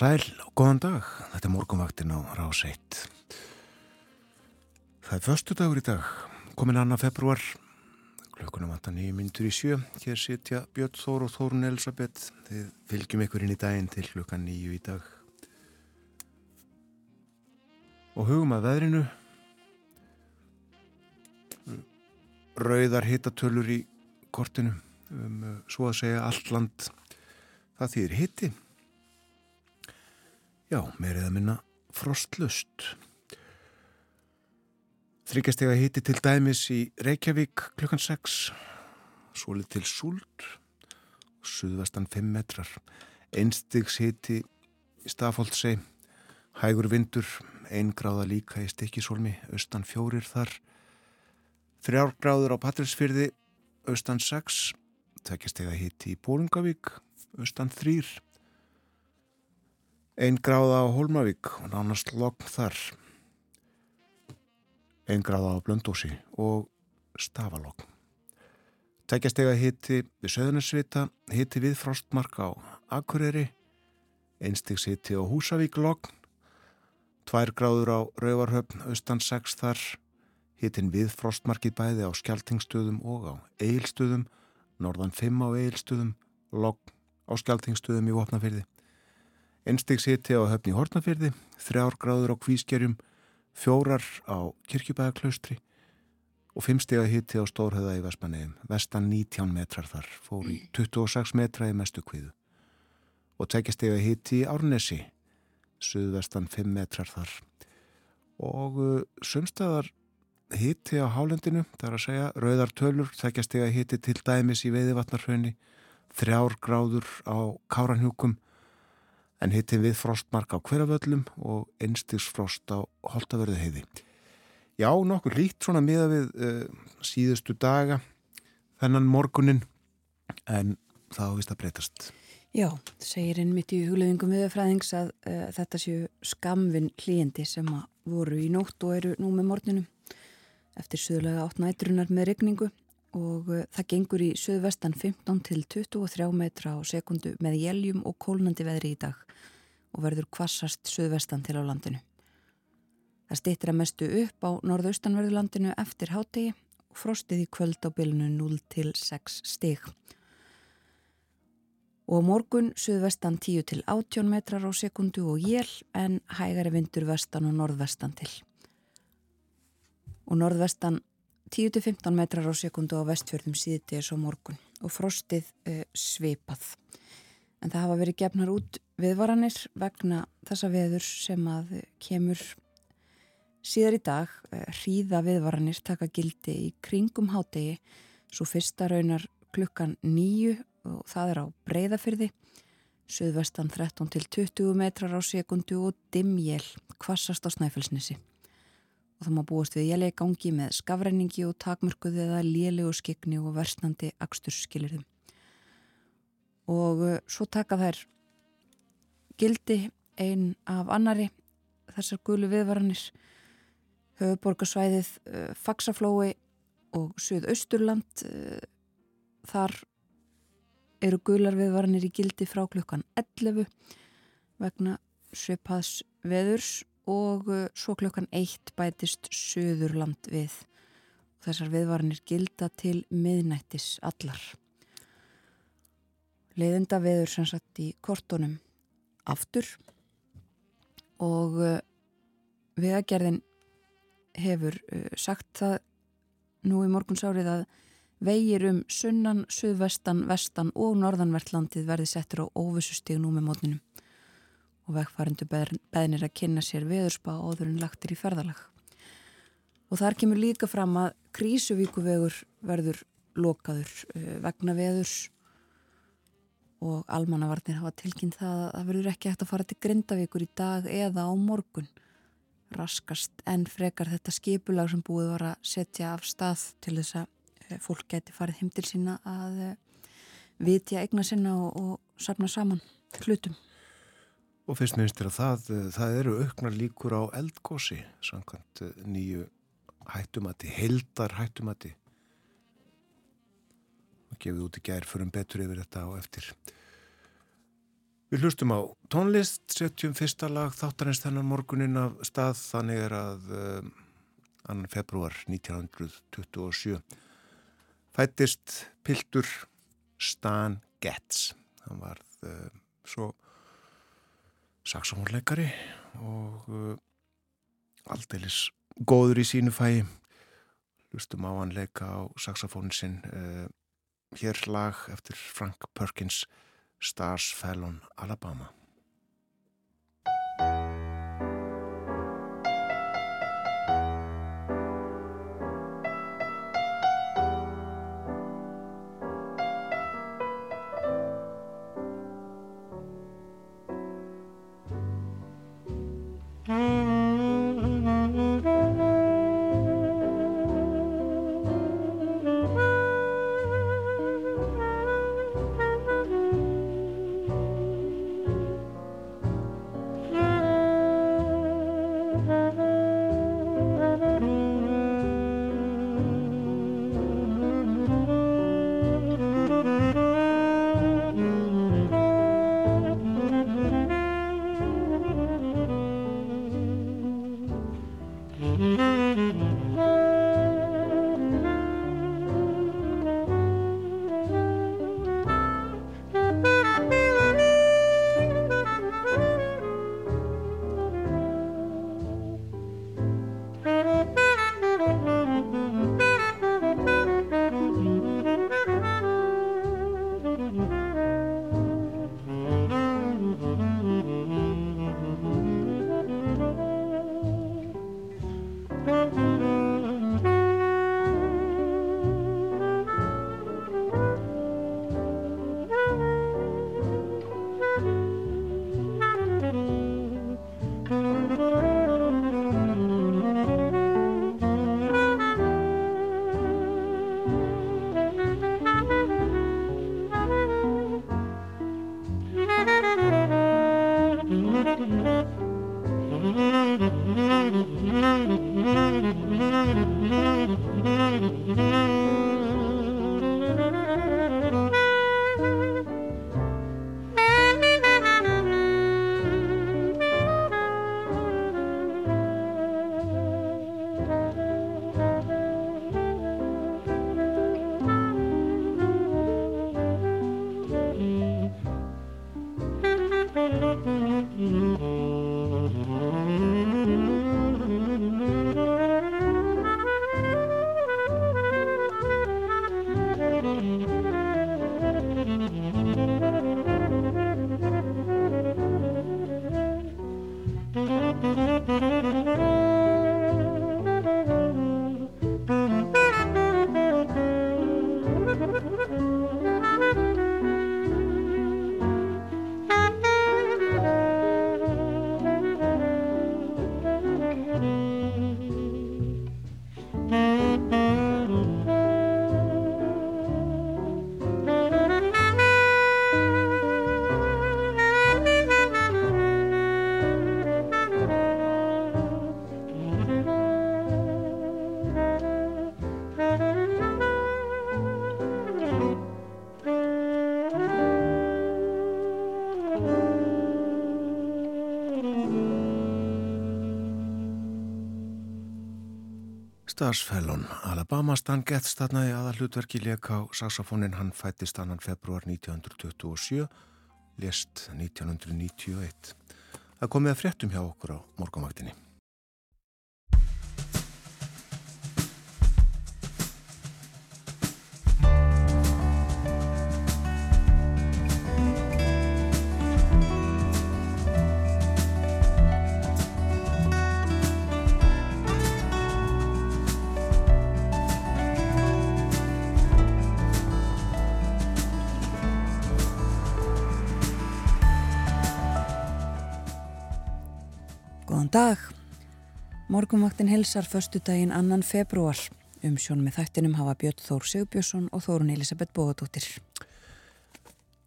sæl og góðan dag. Þetta er morgunvaktin á rás 1. Það er förstu dagur í dag, komin annar februar, klukkunum 8.9 myndur í sjö. Hér sitja Björn Þór og Þórun Elisabeth. Þið fylgjum ykkur inn í daginn til klukkan 9 í dag. Og hugum að veðrinu. Rauðar hittatölur í kortinu, um, svo að segja allt land. Það þýðir hitti. Já, meirið að minna frostlust. Þryggjastega hiti til dæmis í Reykjavík klukkan 6, svolít til Súld, suðvestan 5 metrar, einstigs hiti í Stafóldsei, hægur vindur, einn gráða líka í Stikisólmi, austan fjórir þar, þrjár gráður á Patrilsfyrði, austan 6, tveggjastega hiti í Bólungavík, austan 3, Einn gráða á Hólmavík og nánast lokn þar. Einn gráða á Blöndósi og Stafalokn. Tækjastega hitti við Söðunarsvita, hitti við Frostmark á Akureyri, einstigs hitti á Húsavík lokn, tvær gráður á Rauvarhöfn, austan 6 þar, hittin við Frostmarkið bæði á Skeltingstöðum og á Eilstöðum, norðan 5 á Eilstöðum, lokn á Skeltingstöðum í Vopnafyrði. Einstegs hiti á höfni Hortnafyrði, þrjár gráður á Kvískerjum, fjórar á Kirkjubæðaklaustri og fimmstega hiti á Stórhauða í Vestmannegjum. Vestan 19 metrar þar, fór í 26 metra í mestu kviðu. Og tekjastega hiti í Árnesi, suðvestan 5 metrar þar. Og uh, sumstaðar hiti á Hálendinu, það er að segja, rauðar tölur, tekjastega hiti til dæmis í Veiðivatnarhraunni, þrjár gráður á Káranhjúkum, en hittin við frostmark á hverjaföllum og einstigsfrost á holtaverðu heiði. Já, nokkur lít svona miða við uh, síðustu daga þennan morgunin en það ávist að breytast. Já, segir einmitt í hugleðingum viðfræðings að uh, þetta séu skamvin klíendi sem voru í nótt og eru nú með morgunum eftir sögulega átt nætrunar með regningu og uh, það gengur í söðvestan 15 til 23 metra á sekundu með jæljum og kólnandi veðri í dag og verður kvassast söðvestan til á landinu. Það stýttir að mestu upp á norðaustanverðulandinu eftir hátegi og frostið í kvöld á bylunu 0 til 6 stig. Og morgun söðvestan 10 til 18 metrar á sekundu og jél en hægari vindur vestan og norðvestan til. Og norðvestan 10-15 metrar á sekundu á vestfjörðum síðdeis og morgun og frostið uh, svipað. En það hafa verið gefnar út viðvaranir vegna þessa veður sem að kemur síðar í dag. Uh, hríða viðvaranir taka gildi í kringum hátegi svo fyrsta raunar klukkan nýju og það er á breyðafyrði. Suðvestan 13 til 20 metrar á sekundu og dimjél kvassast á snæfellsnesi og það má búast við jælega gangi með skafræningi og takmörkuði eða lélegu skegni og versnandi aksturskilirðum. Og uh, svo taka þær gildi einn af annari þessar gulu viðvaranir höfuborgarsvæðið uh, Faxaflói og Suðausturland uh, þar eru gular viðvaranir í gildi frá klukkan 11 vegna svipaðs veðurs og uh, svo klokkan eitt bætist Suðurland við. Þessar viðvaranir gilda til miðnættis allar. Leiðenda veður sem satt í kortunum aftur og uh, vegagerðin hefur uh, sagt það nú í morgunsárið að vegir um sunnan, suðvestan, vestan og norðanvertlandið verði settur á óvissustíg nú með mótninum og vegfærindu beðnir að kynna sér veðurspa áður en lagtir í ferðalag. Og þar kemur líka fram að Krísuvíkuvegur verður lokaður eh, vegna veðurs og almannavarnir hafa tilkynnt það að það verður ekki hægt að fara til Grindavíkur í dag eða á morgun. Raskast en frekar þetta skipulag sem búið var að setja af stað til þess að eh, fólk geti farið heim til sína að eh, vitja egna sinna og, og sapna saman hlutum. Og fyrst minnstir að það, eh, það eru auknar líkur á eldgósi, samkvæmt nýju hættumati, heldar hættumati gefið út í gær fyrir um betur yfir þetta á eftir. Við hlustum á tónlist, setjum fyrsta lag þáttarins þennan morgunin af stað, þannig er að uh, annan februar 1927 fættist Piltur Stan Getz. Hann var uh, svo saxofónleikari og uh, aldeilis góður í sínu fæi. Hlustum á hann leika á saxofónin sinn hér lag eftir Frank Perkins Stars Fell on Alabama Starsfellon, Alabama Stan Getz þarna í aðal hlutverki leka á saxofónin, hann fættist annan februar 1927, lest 1991. Það komið að fréttum hjá okkur á morgamvaktinni. Góðan dag. Morgumvaktin hilsar förstu daginn annan februar. Um sjón með þættinum hafa Björn Þór Sigbjörnsson og Þórun Elisabeth Bóðardóttir.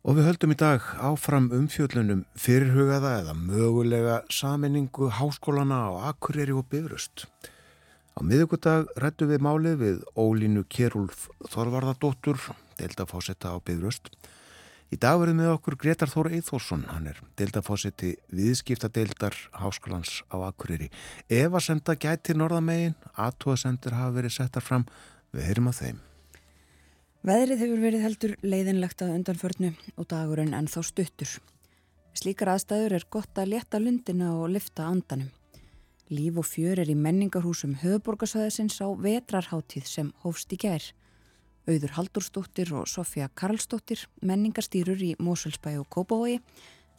Og við höldum í dag áfram umfjöllunum fyrirhugaða eða mögulega saminningu háskólana á Akureyri og Bifröst. Á miðugudag rættu við málið við Ólínu Kjærúlf Þorvarðardóttur, deildafásetta á Bifröst. Í dag verðum við okkur Gretar Þór Eithórsson, hann er deildafáseti viðskiptadeildar háskólans á Akureyri. Ef að senda gæti norðamegin, aðtóðasendur hafa verið settar fram, við heyrim að þeim. Veðrið hefur verið heldur leiðinlegt að undanförnu og dagurinn en þá stuttur. Slíkar aðstæður er gott að leta lundina og lifta andanum. Líf og fjör er í menningarhúsum höfuborgarsvæðisins á vetrarháttíð sem hófst í gær. Auður Haldurstóttir og Sofja Karlstóttir, menningarstýrur í Mósulsbæ og Kópavogi,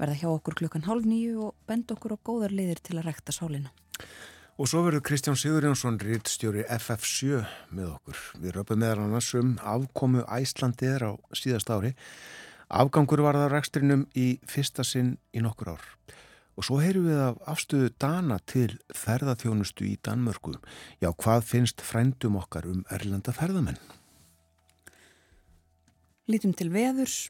verða hjá okkur klukkan hálf nýju og bend okkur á góðar leiðir til að rekta sálina. Og svo verður Kristján Sigurjónsson rittstjóri FF7 með okkur. Við röpum meðal annars um afkomu Æslandiðar á síðast ári. Afgangur var það rekstrinum í fyrsta sinn í nokkur ár. Og svo heyrum við af afstöðu Dana til ferðarþjónustu í Danmörku. Já, hvað finnst frændum okkar um erlenda ferðamenn? Lítum til veðurs.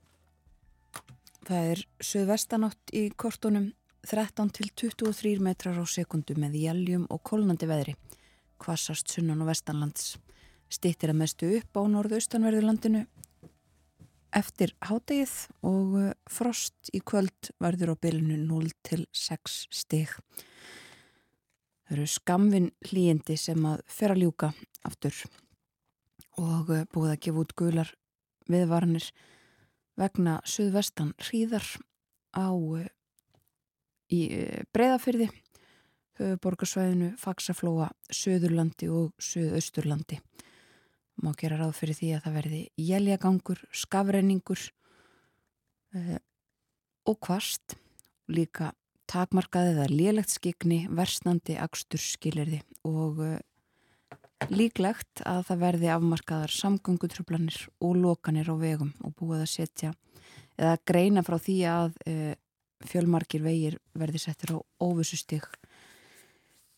Það er söðvestanátt í kortunum 13 til 23 metrar á sekundu með jæljum og kólnandi veðri. Kvassast sunnan og vestanlands. Stittir að mestu upp á norðaustanverðurlandinu eftir hádegið og uh, frost í kvöld verður á bylunu 0 til 6 stig. Það eru skamvin hlýjindi sem að fer að ljúka aftur og uh, búið að gefa út gular viðvarnir vegna suðvestan hríðar á uh, í breyðafyrði, höfuborgarsvæðinu, Faxaflóa, Suðurlandi og Suðausturlandi. Má gera ráð fyrir því að það verði jæljagangur, skafreiningur uh, og kvast, líka takmarkaðið eða lélegt skikni, versnandi aksturskilirði og uh, líklegt að það verði afmarkaðar samgöngutröflanir og lokanir á vegum og búið að setja eða greina frá því að uh, fjölmarkir vegir verði settir á óvissustig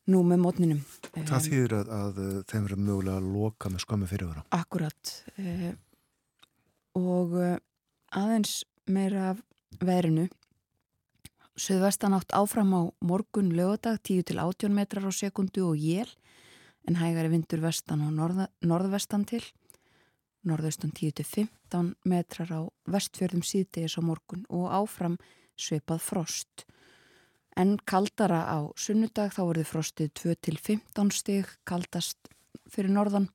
nú með mótninum. Það þýðir að, að þeim verður mögulega að loka með skömmu fyrirvara. Akkurat eh, og eh, aðeins meira af verinu Suðvestan átt áfram á morgun lögadag 10 til 18 metrar á sekundu og jél en hægari vindur vestan og norða, norðvestan til norðaustan 10 til 15 metrar á vestfjörðum síðdegis á morgun og áfram sveipað frost. En kaldara á sunnudag þá verður frostið 2-15 stig kaldast fyrir norðan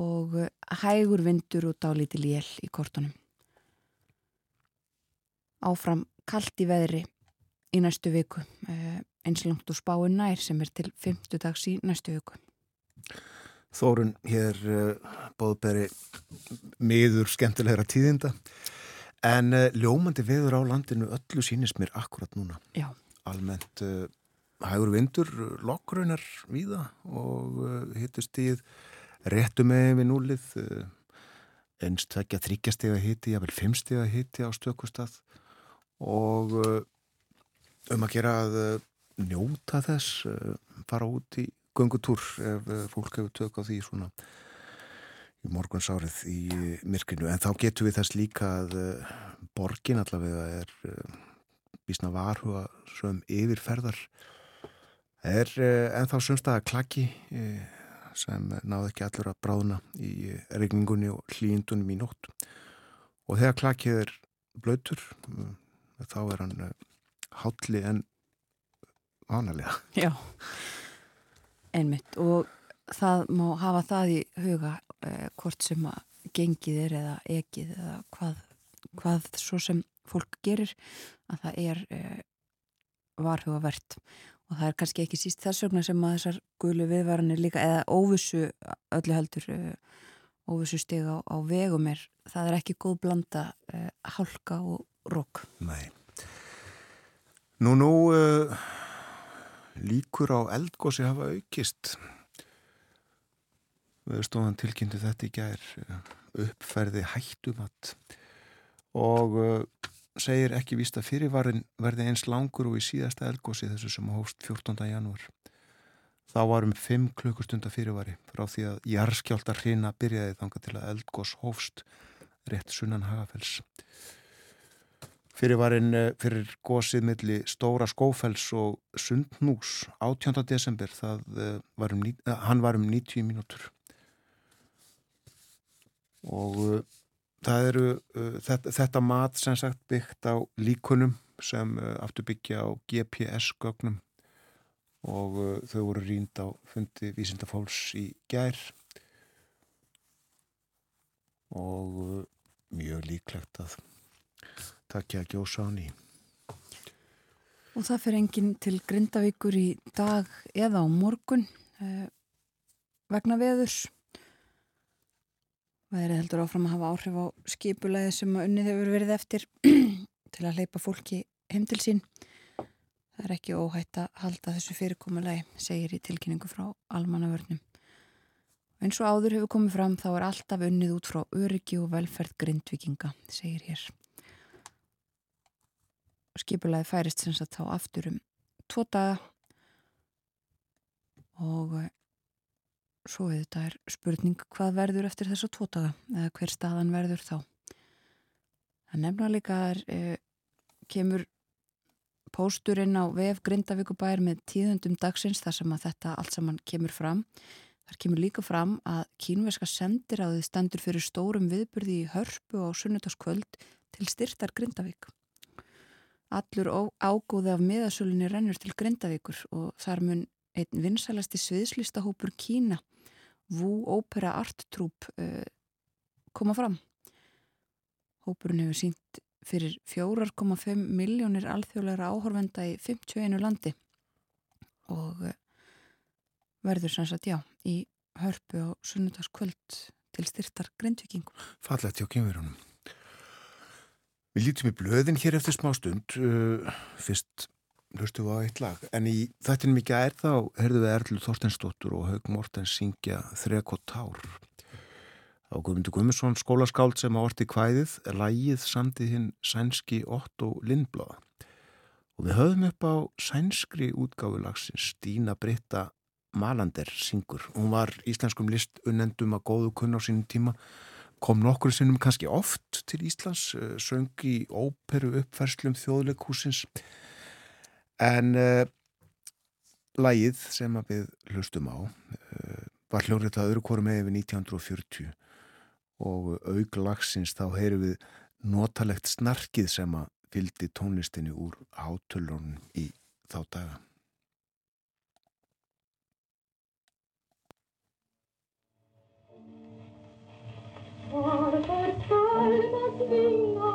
og eh, hægur vindur og dálítil jél í kortunum. Áfram kallt í veðri í næstu viku, eh, eins langt úr spáin nær sem er til 50 dags í næstu viku. Þórun, hér uh, bóðberi miður skemmtilegra tíðinda en uh, ljómandi veður á landinu öllu sínist mér akkurat núna. Já. Almennt uh, hægur vindur, lokgraunar víða og hittust í réttu með við núlið einst tvekja þryggjastega hitti, jável fimmstega hitti á stökustad og um að gera að njóta þess, fara út í göngutúr ef fólk hefur tök á því svona í morgunsárið í myrkinu en þá getur við þess líka að borgin allavega er bísna varhuga sem yfirferðar. Er ennþá sumstaða klaki sem náðu ekki allur að bráðna í regningunni og hlýjindunum í nótt. Og þegar klakið er blöytur þá er hann hálli en vanalega. Já einmitt. Og það má hafa það í huga eh, hvort sem að gengið er eða ekið eða hvað, hvað svo sem fólk gerir að það er eh, varhugavert. Og það er kannski ekki síst þess vegna sem að þessar gulu viðvaranir líka eða óvissu öllu heldur eh, óvissu steg á, á vegum er það er ekki góð blanda eh, hálka og rók Nei Nú nú uh, líkur á eldgósi hafa aukist við stóðan tilkynntu þetta í gær uppferði hættumatt og uh, segir ekki víst að fyrirvarin verði eins langur og í síðasta elgósi þessu sem hófst 14. janúar. Þá varum 5 klukkustunda fyrirvari frá því að jarðskjálta hrina byrjaði þanga til að eldgós hófst rétt sunnan Hagafells. Eh, fyrir gósið milli Stóra Skófells og Sundnús 18. desember, eh, var um, hann var um 90 mínútur og eru þetta, þetta mat sem sagt byggt á líkunum sem aftur byggja á GPS-gögnum og þau voru rínd á fundi vísindafólks í gær og mjög líklegt að takja að gjósa á ný. Og það fyrir enginn til Grindavíkur í dag eða á morgun eh, vegna veðurs Veðrið heldur áfram að hafa áhrif á skipulæði sem að unnið hefur verið eftir til að leipa fólki heim til sín. Það er ekki óhætt að halda þessu fyrirkomulegi, segir í tilkynningu frá almannavörnum. En svo áður hefur komið fram þá er alltaf unnið út frá öryggi og velferð grindvikinga, segir hér. Skipulæði færist sem sagt þá aftur um tvo daga og Svo þetta er spurning hvað verður eftir þessa tótaga eða hver staðan verður þá. Það nefna líka að e, kemur pósturinn á VF Grindavíkubæir með tíðundum dagsins þar sem að þetta allt saman kemur fram. Þar kemur líka fram að kínverska sendir á því stendur fyrir stórum viðburði í hörpu á sunnudagskvöld til styrtar Grindavík. Allur ágóði af miðasölunni rennur til Grindavíkur og þar mun einn vinsælasti sviðslistahópur Kína Wu Opera Art Troupe uh, koma fram. Hópurinn hefur sínt fyrir 4,5 miljónir alþjóðleira áhorfenda í 51 landi og uh, verður sannsagt já í hörpu á sunnudagskvöld til styrtar grindvikingum. Fallet hjá kemurunum. Við lítum í blöðin hér eftir smá stund, uh, fyrst hlustu á eitt lag. En í þettinum í gær þá herðu við Erlu Þorstensdóttur og Haug Mortens syngja Þrek og Tár. Á Guðmundur Guðmundsson skólaskáld sem áorti kvæðið er lægið samtið hinn sænski Otto Lindblad. Og við höfum upp á sænskri útgáfulagsins Stína Britta Malander syngur. Hún var íslenskum list unnendum að góðu kunn á sínum tíma kom nokkur sinnum kannski oft til Íslands eh, söng í óperu uppferslum þjóðleikúsins en uh, lagið sem við hlustum á uh, var hljóðréttað öðru kóru með yfir 1940 og auk lagsins þá heyru við notalegt snarkið sem að fyldi tónlistinni úr hátullunum í þá daga. Arder palmas dignas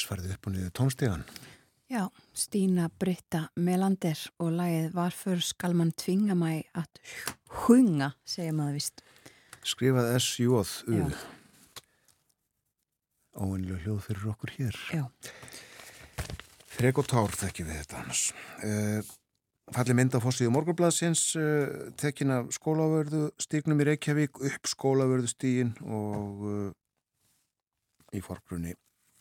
allir sverðið upp og niður tónstíðan. Já, Stína Britta Melander og lagið Varför skal mann tvinga mæ að hunga, segja maður vist. Skrifað S-J-U. Óinlega hljóð fyrir okkur hér. Já. Frek og tár þekkjum við þetta annars. Uh, Falli mynda fórsíðu morgunbladsins, uh, tekkin af skólavörðu stígnum í Reykjavík, upp skólavörðu stígin og uh, í forgrunni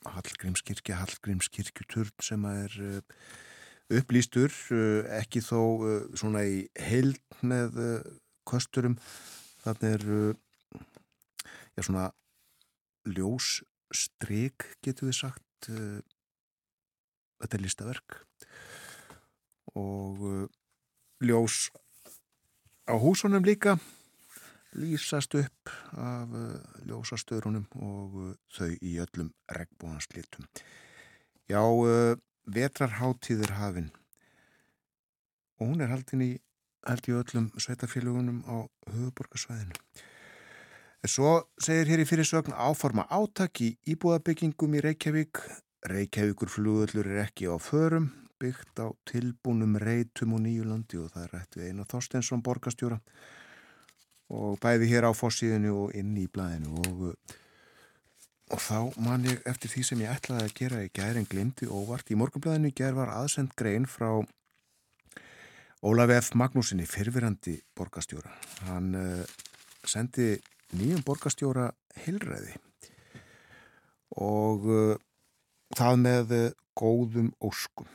Hallgrímskirkja, Hallgrímskirkjuturn sem er uh, upplýstur, uh, ekki þó uh, svona í heild með kosturum. Þannig er já, svona ljósstryk, getur við sagt. Þetta er listaverk og ljós á húsunum líka lýsast upp af uh, ljósastöðrunum og uh, þau í öllum regnbúanslitum. Já, uh, vetrarháttíður hafinn og hún er haldin í, held í öllum sveitafélagunum á höfuborgarsvæðinu. Svo segir hér í fyrirsögn áforma átak í íbúðabyggingum í Reykjavík. Reykjavíkur flugullur er ekki á förum, byggt á tilbúnum reytum og nýjulandi og það er rætt við eina Þorstensson borgastjóra og bæði hér á fórsíðinu og inn í blæðinu og, og þá man ég eftir því sem ég ætlaði að gera í gærin glimti óvart. Í morgunblæðinu í gær var aðsend grein frá Ólaf F. Magnúsinni, fyrfirandi borgastjóra. Hann uh, sendi nýjum borgastjóra hilræði og uh, það með uh, góðum óskum.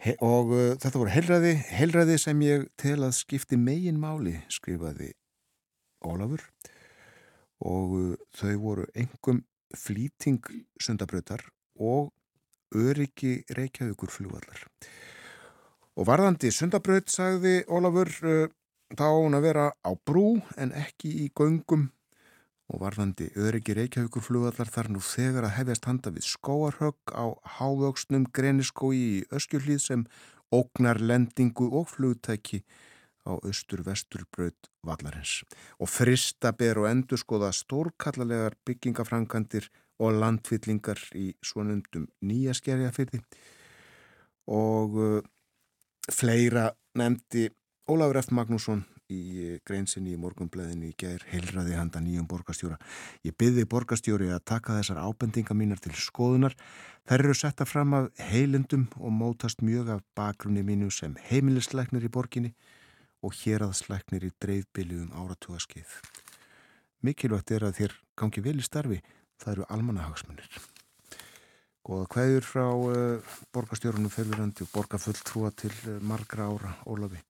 He og uh, þetta voru heilræði, heilræði sem ég tel að skipti megin máli, skrifaði Ólafur og uh, þau voru engum flýting sundabröðar og öryggi reykjaðugur flúallar. Og varðandi sundabröð, sagði Ólafur, uh, þá hún að vera á brú en ekki í göngum og varðandi öryggi Reykjavíkur flugvallar þar nú þegar að hefjast handa við skóarhögg á hávöxnum greniskói í öskjulíð sem ógnar lendingu og flugtæki á austur-vesturbröð vallarins og frista ber og endur skoða stórkallalegar byggingafrankandir og landfyllingar í svonundum nýja skerjafyrði og uh, fleira nefndi Ólafur F. Magnússon í greinsinni í morgunbleðinni í gær heilraði handa nýjum borgastjóra. Ég byrði borgastjóri að taka þessar ábendinga mínar til skoðunar. Þær eru setta fram af heilendum og mótast mjög af bakgrunni mínu sem heimilisleiknir í borginni og héraðsleiknir í dreifbiliðum áratugaskeið. Mikilvægt er að þér gangi vel í starfi, það eru almanahagsmunir. Góða hverjur frá uh, borgastjórunum fyrfirandi og borgafulltrúa til uh, margra ára Ólafi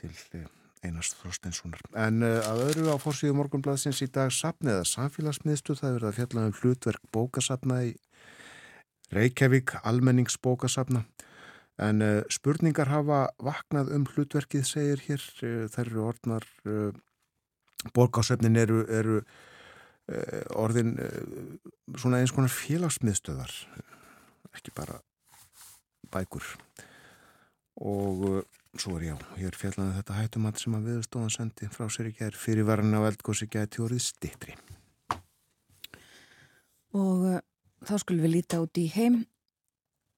til uh, Einars Þorsteinssonar. En uh, að öðru á fórsíðu morgunbladsins í dag sapni eða samfélagsmiðstu það verða fjallaðum hlutverk bókasapna í Reykjavík almenningsbókasapna. En uh, spurningar hafa vaknað um hlutverkið segir hér. Uh, þær eru orðnar, bókasöfnin eru, eru orðin svona eins konar félagsmiðstöðar, ekki bara bækur og Svo er já, hér fjallaði þetta hættumat sem að viðstofan sendi frá sér í gerð fyrir varna á eldgósi gæti orðið stittri. Og uh, þá skulum við líta út í heim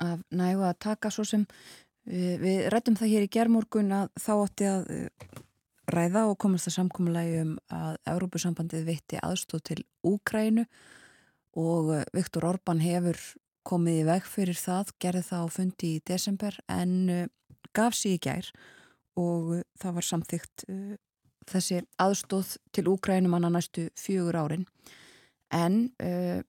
af nægu að taka svo sem við, við rættum það hér í gerðmorgun að þá átti að uh, ræða og komast það samkommulegi um að Európusambandið veitti aðstóð til Úkrænu og uh, Viktor Orban hefur komið í veg fyrir það, gerði það á fundi í desember en gaf sér í gær og uh, það var samþygt uh, þessi aðstóð til Úkrænum annar næstu fjögur árin. En uh,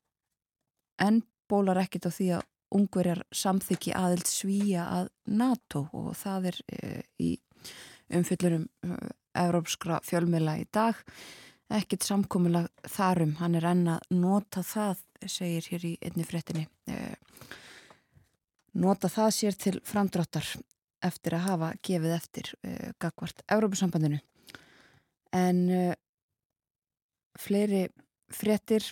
en bólar ekkit á því að ungverjar samþykji aðild svíja að NATO og það er uh, í umfyllurum uh, európskra fjölmjöla í dag. Ekkit samkominlega þarum hann er enna nota það segir hér í einni frettinni uh, nota það sér til framdráttar eftir að hafa gefið eftir uh, gagvart Európusambandinu en uh, fleiri fréttir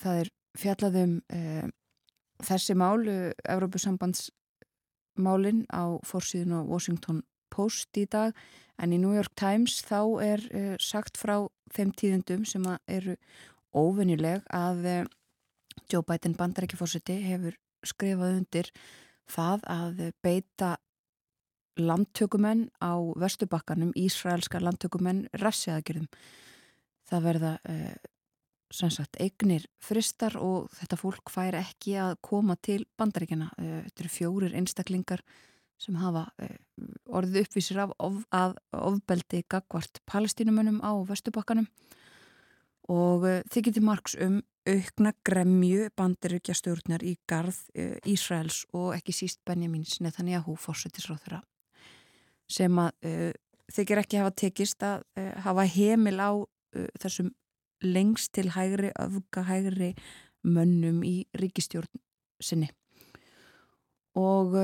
það er fjallaðum uh, þessi mál Európusambandsmálin á fórsíðun á Washington Post í dag. En í New York Times þá er sagt frá þeim tíðendum sem eru óvennileg að Joe Biden bandarækjafósiti hefur skrifað undir það að beita landtökumenn á vestubakkanum, Ísraelska landtökumenn rassiðagjörðum. Það verða eh, sagt, eignir fristar og þetta fólk fær ekki að koma til bandaríkjana. Eh, þetta eru fjórir einstaklingar sem hafa eh, orðið uppvísir af of, að ofbeldi gagvart palestínumönnum á vestubakkanum og eh, þykir til margs um aukna gremju bandiríkja stjórnar í garð uh, Ísraels og ekki síst Benjamins Netanyahu fórsetisráð þeirra sem að uh, þykir ekki hafa tekist að uh, hafa heimil á þessum lengst til hægri, öfga hægri mönnum í ríkistjórn sinni. Og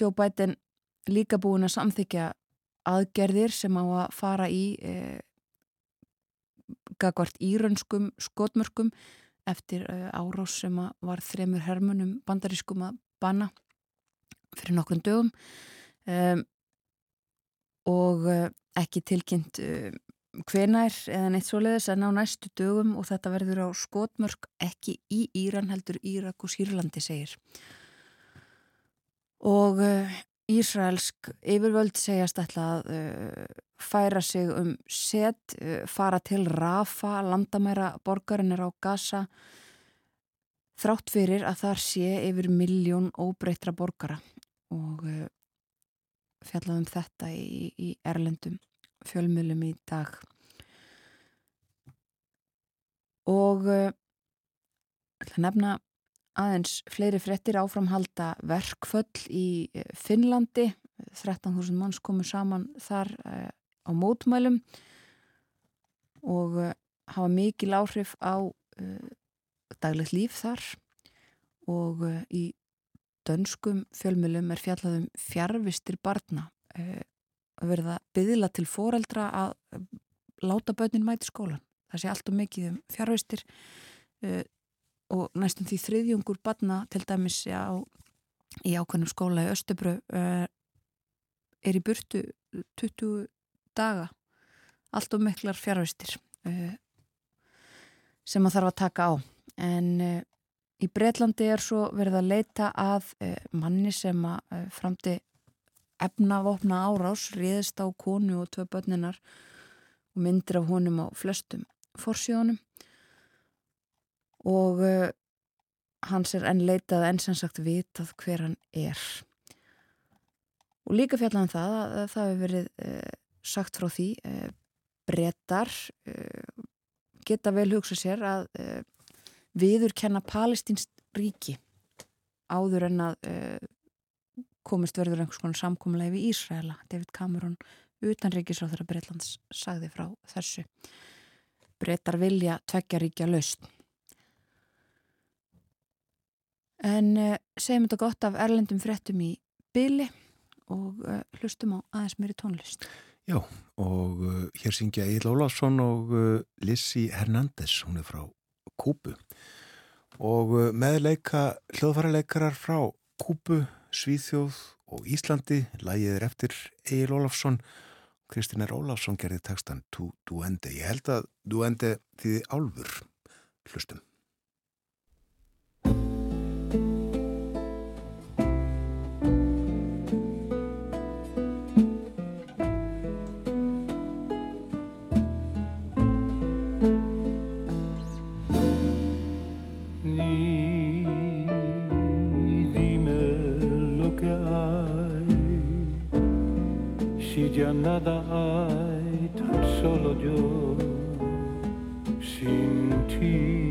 Joe Biden líka búin að samþykja aðgerðir sem á að fara í gagvart írönskum skotmörkum eftir uh, árás sem var þremur hermunum bandarískum að banna fyrir nokkrum dögum um, og uh, ekki tilkynnt uh, hvenær eða neitt svoleiðis en á næstu dögum og þetta verður á skotmörk ekki í Íran heldur Írak og Sýrlandi segir. Og Ísraelsk yfirvöld segjast ætla að færa sig um set, uh, fara til Rafa, landamæra borgarinnar á Gaza þrátt fyrir að þar sé yfir miljón óbreytra borgara. Og uh, fjallaðum þetta í, í Erlendum fjölmjölum í dag. Og uh, nefna aðeins fleiri frettir áframhalda. Verkföll í Finnlandi 13.000 manns komu saman þar á mótmælum og uh, hafa mikil áhrif á uh, daglegt líf þar og uh, í dönskum fjölmjölum er fjallaðum fjárvistir barna að verða byðila til foreldra að láta börnin mæti skólan. Það sé allt og mikið um fjárvistir og næstum því þriðjungur barna til dæmis á, í ákveðnum skóla í Östubrö er í burtu 20 daga. Allt og miklar fjárvistir uh, eh, sem að þarf að taka á. En uh, í Breitlandi er svo verið að leita að uh, manni sem að framti efnavopna árás riðist á konu og tvei börninar og myndir af honum á flestum forsjónum og hans er enn leitað enn sem sagt vitað hver hann er. Og líka fjallan um það að það hefur verið sagt frá því eh, brettar eh, geta vel hugsa sér að eh, viður kenna palestinsk ríki áður en að komist verður einhvers konar samkómulegi við Ísraela. David Cameron utanríkisráð þegar Breitlands sagði frá þessu. Brettar vilja tveggja ríkja laust. En segjum þetta gott af erlendum frettum í byli og hlustum á aðeins mér í tónlist. Já, og uh, hér syngja Egil Ólafsson og uh, Lissi Hernández, hún er frá Kúbu. Og uh, meðleika hljóðfæraleikarar frá Kúbu, Svíþjóð og Íslandi, lægið er eftir Egil Ólafsson. Kristinn R. Ólafsson gerði tekstan Tu Duende. Ég held að Duende þýði álfur hlustum. Nada hay tan solo yo sin ti.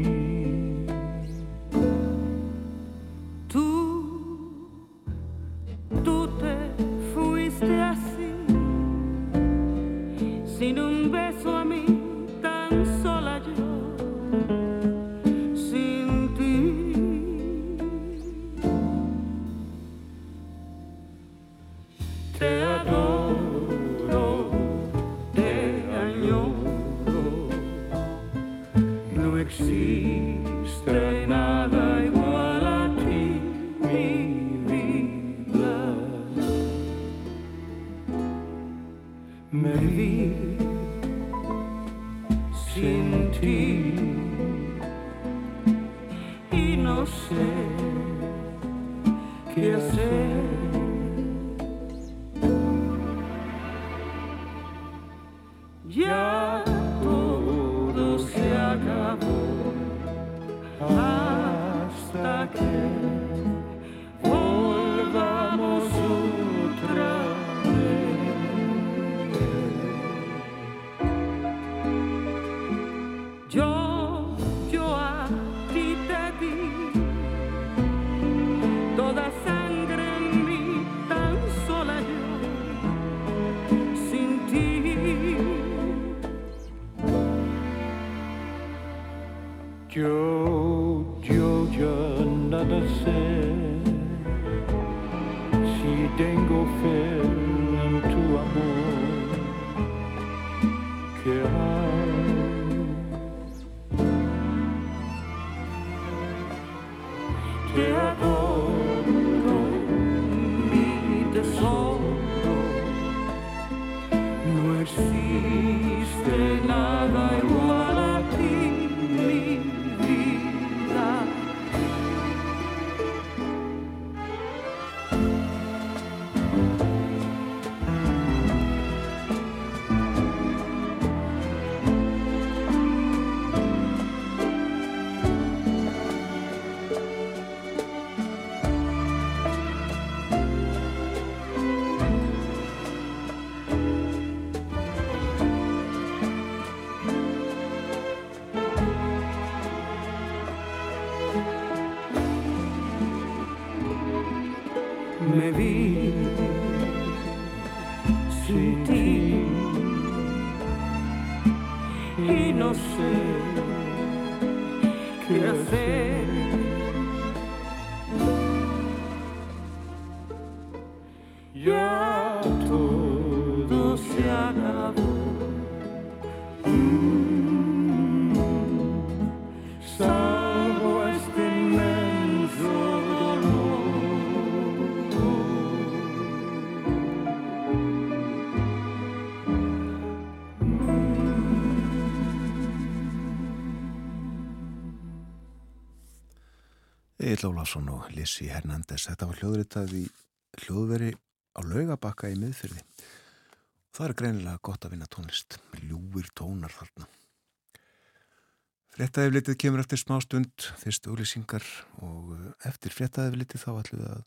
Egil Ólafsson og Lissi Hernandez. Þetta var hljóðritað í hljóðveri á laugabakka í miðfyrði. Það er greinilega gott að vinna tónlist. Ljúir tónar þarna. Frettæðiflitið kemur eftir smá stund, fyrst auðlýsingar og eftir frettæðiflitið þá ætlum við að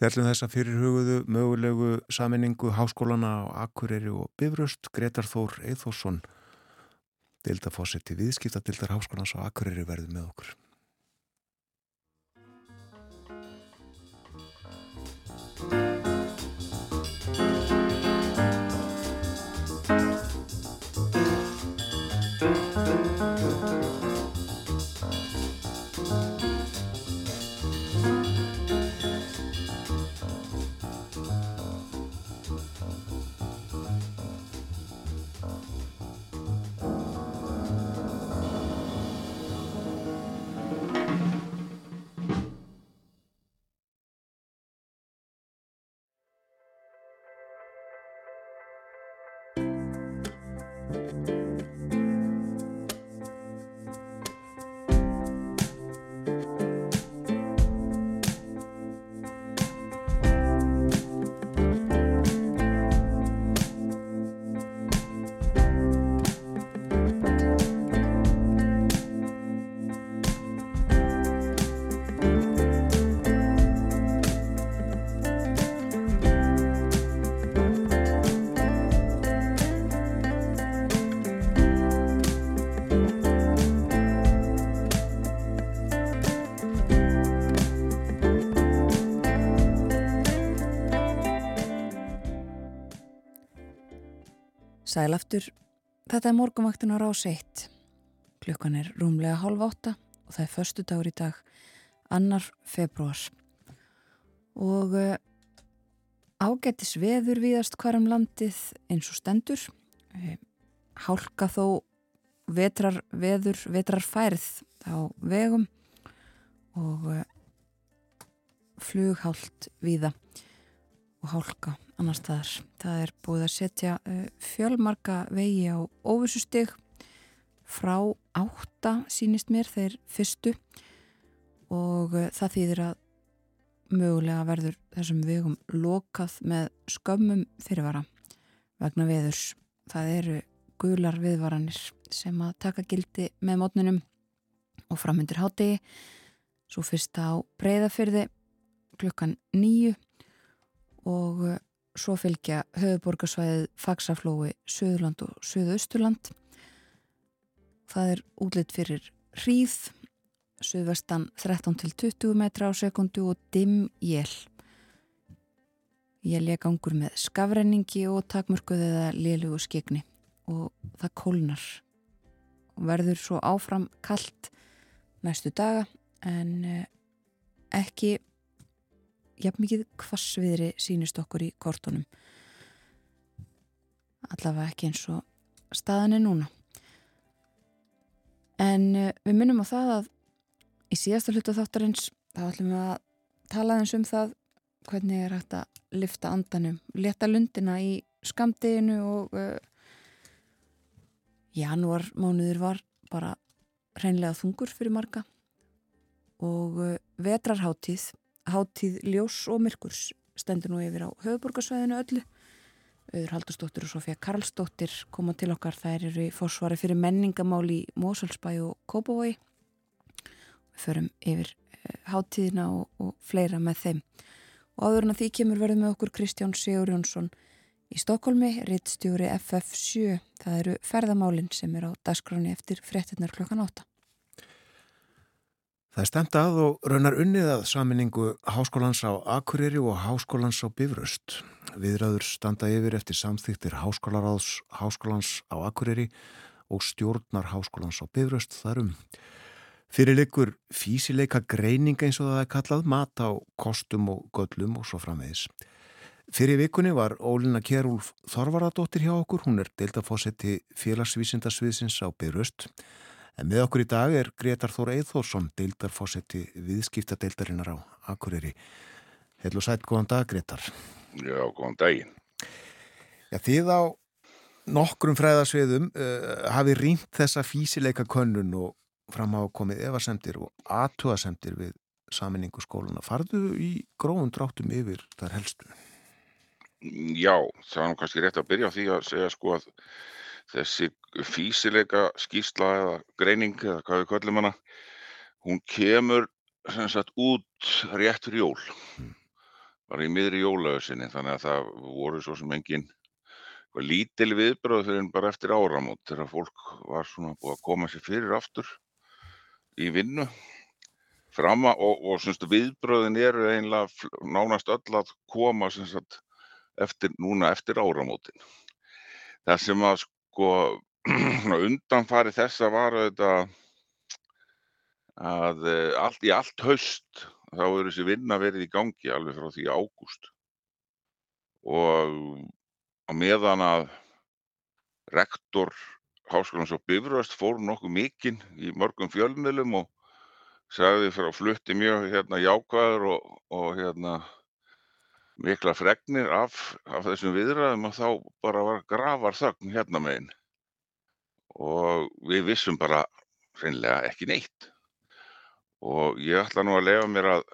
fjallum þessa fyrirhugðu mögulegu saminningu háskólana á Akureyri og Bifröst, Gretar Þór Eithósson, deildafósetti viðskiptadildar háskólans á Akureyri verði með okkur. Sælaftur, þetta er morgumaktun á rás 1. Klukkan er rúmlega halv átta og það er förstu dagur í dag, annar februar. Og uh, ágættis veður viðast hverjum landið eins og stendur. Uh, hálka þó vetrar veður, vetrar færð á vegum og uh, flughált viða og hálka annar staðar. Það er búið að setja uh, fjölmarka vegi á óvissustig frá átta sínist mér þeir fyrstu og uh, það þýðir að mögulega verður þessum vegum lokað með skömmum fyrirvara vegna veðurs. Það eru gular viðvaranir sem að taka gildi með mótnunum og framöndir hátegi svo fyrsta á breyðafyrði klukkan nýju og uh, svo fylgja höfuborgarsvæðið Faxaflói, Suðurland og Suðausturland. Það er útlitt fyrir hríð, suðvestan 13 til 20 metra á sekundu og dimm jél. Jél ég gangur með skafrenningi og takmörkuð eða lélugu skegni og það kólnar verður svo áfram kallt næstu daga en eh, ekki jafn mikið kvassviðri sínist okkur í kortunum. Allavega ekki eins og staðan er núna. En uh, við minnum á það að í síðasta hlutu þáttarins þá ætlum við að tala eins um það hvernig er hægt að lifta andanum, leta lundina í skamdeginu og uh, janúar mánuður var bara reynlega þungur fyrir marga. Og uh, vetrarháttíð háttíð ljós og myrkurs stendur nú yfir á höfuborgarsvæðinu öllu. Auður Haldursdóttir og Sofía Karlsdóttir koma til okkar. Þær eru í fórsvari fyrir menningamál í Mósalsbæ og Kópavogi. Við förum yfir háttíðina og, og fleira með þeim. Og áður en að því kemur verðum með okkur Kristján Sigur Jónsson í Stokkólmi, rittstjóri FF7 það eru ferðamálinn sem er á dagskráni eftir frettinnar klokkan 8 Það er stemt að og raunar unnið að saminningu Háskólans á Akureyri og Háskólans á Bifröst. Viðræður standa yfir eftir samþýttir Háskólaráðs Háskólans á Akureyri og stjórnar Háskólans á Bifröst þarum. Fyrirleikur físileika greining eins og það er kallað mat á kostum og göllum og svo framvegis. Fyrir vikunni var Ólina Kjærúlf Þorvaradóttir hjá okkur, hún er deildafósetti félagsvísindasviðsins á Bifröst. En með okkur í dag er Gretar Þór Eithórsson, deildarfósetti viðskiptadeildarinnar á Akureyri. Heil og sætt, góðan dag Gretar. Já, góðan daginn. Já, þið á nokkrum fræðarsviðum uh, hafi rýnt þessa físileika könnun og fram á komið evasemtir og aðtugasemtir við saminningu skóluna. Farðu í gróðum dráttum yfir þar helstu? Já, það er nú kannski rétt að byrja á því að segja sko að þessi físileika skýrsla eða greining eða hvað við köllum hana, hún kemur sem sagt út rétt fyrir jól, bara í miðri jólausinni, þannig að það voru svo sem engin lítil viðbröð fyrir en bara eftir áramót þegar fólk var svona búið að koma sér fyrir aftur í vinnu. Framma og, og semst, viðbröðin eru einlega nánast öll að koma sagt, eftir, núna eftir áramótin. Það sem að sko undanfari þessa var þetta að allt, í allt haust þá eru þessi vinna verið í gangi alveg frá því ágúst. Og á meðan að rektor Háskólans á Bifröst fór nokkuð mikinn í mörgum fjölmiðlum og sagði frá flutti mjög hérna jákvæður og, og hérna mikla fregnir af, af þessum viðræðum og þá bara var grafar þögn hérna meginn og við vissum bara hreinlega ekki neitt. Og ég ætla nú að lefa mér að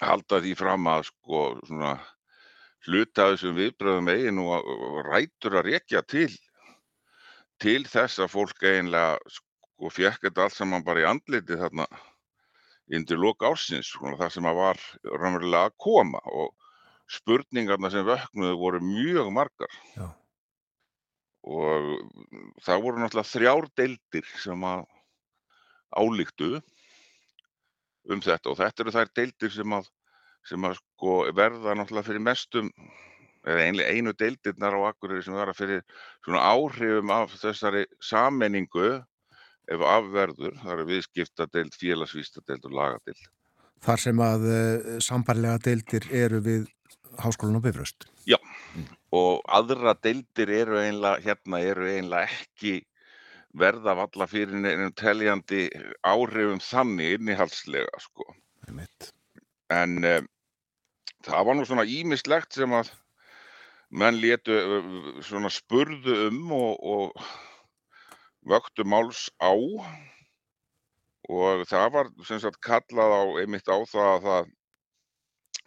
halda því fram að sko svona hluta þessum viðbröðum eigin og rætur að rekja til til þess að fólk eiginlega sko fjekk þetta allt saman bara í andliti þarna undir loka ársins, svona það sem að var raunverulega að koma. Og spurningarna sem vöknuðu voru mjög margar Já. og það voru náttúrulega þrjár deildir sem að álíktu um þetta og þetta eru þær deildir sem að, sem að sko verða náttúrulega fyrir mestum eða einu deildirnar á Akureyri sem verða fyrir svona áhrifum af þessari sammenningu ef afverður, það eru viðskiptadeild, félagsvístadeild og lagadeild. Þar sem að uh, sambarlega deildir eru við Háskólan á Bifröst. Já, og aðra deildir eru einlega, hérna eru einlega ekki verða valla fyrir nefnum teljandi áhrifum þannig innihaldslega, sko. En um, það var nú svona ímislegt sem að menn létu uh, svona spurðu um og, og vöktu máls á og það var sem sagt kallað á einmitt á það að það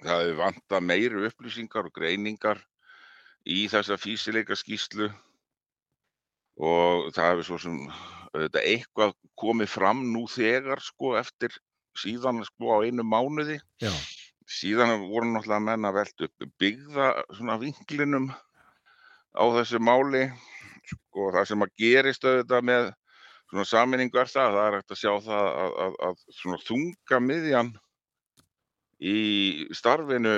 það hefði vantað meiri upplýsingar og greiningar í þessa fýsileika skýslu og það hefði svo sem auðvitað eitthvað komið fram nú þegar sko eftir síðan sko á einu mánuði. Já, síðan voru náttúrulega menn að velta upp byggða svona vinklinum á þessu máli. Sko það sem að gerist auðvitað með svona saminningu er það, það er hægt að sjá það að, að, að svona þunga miðjan í starfinu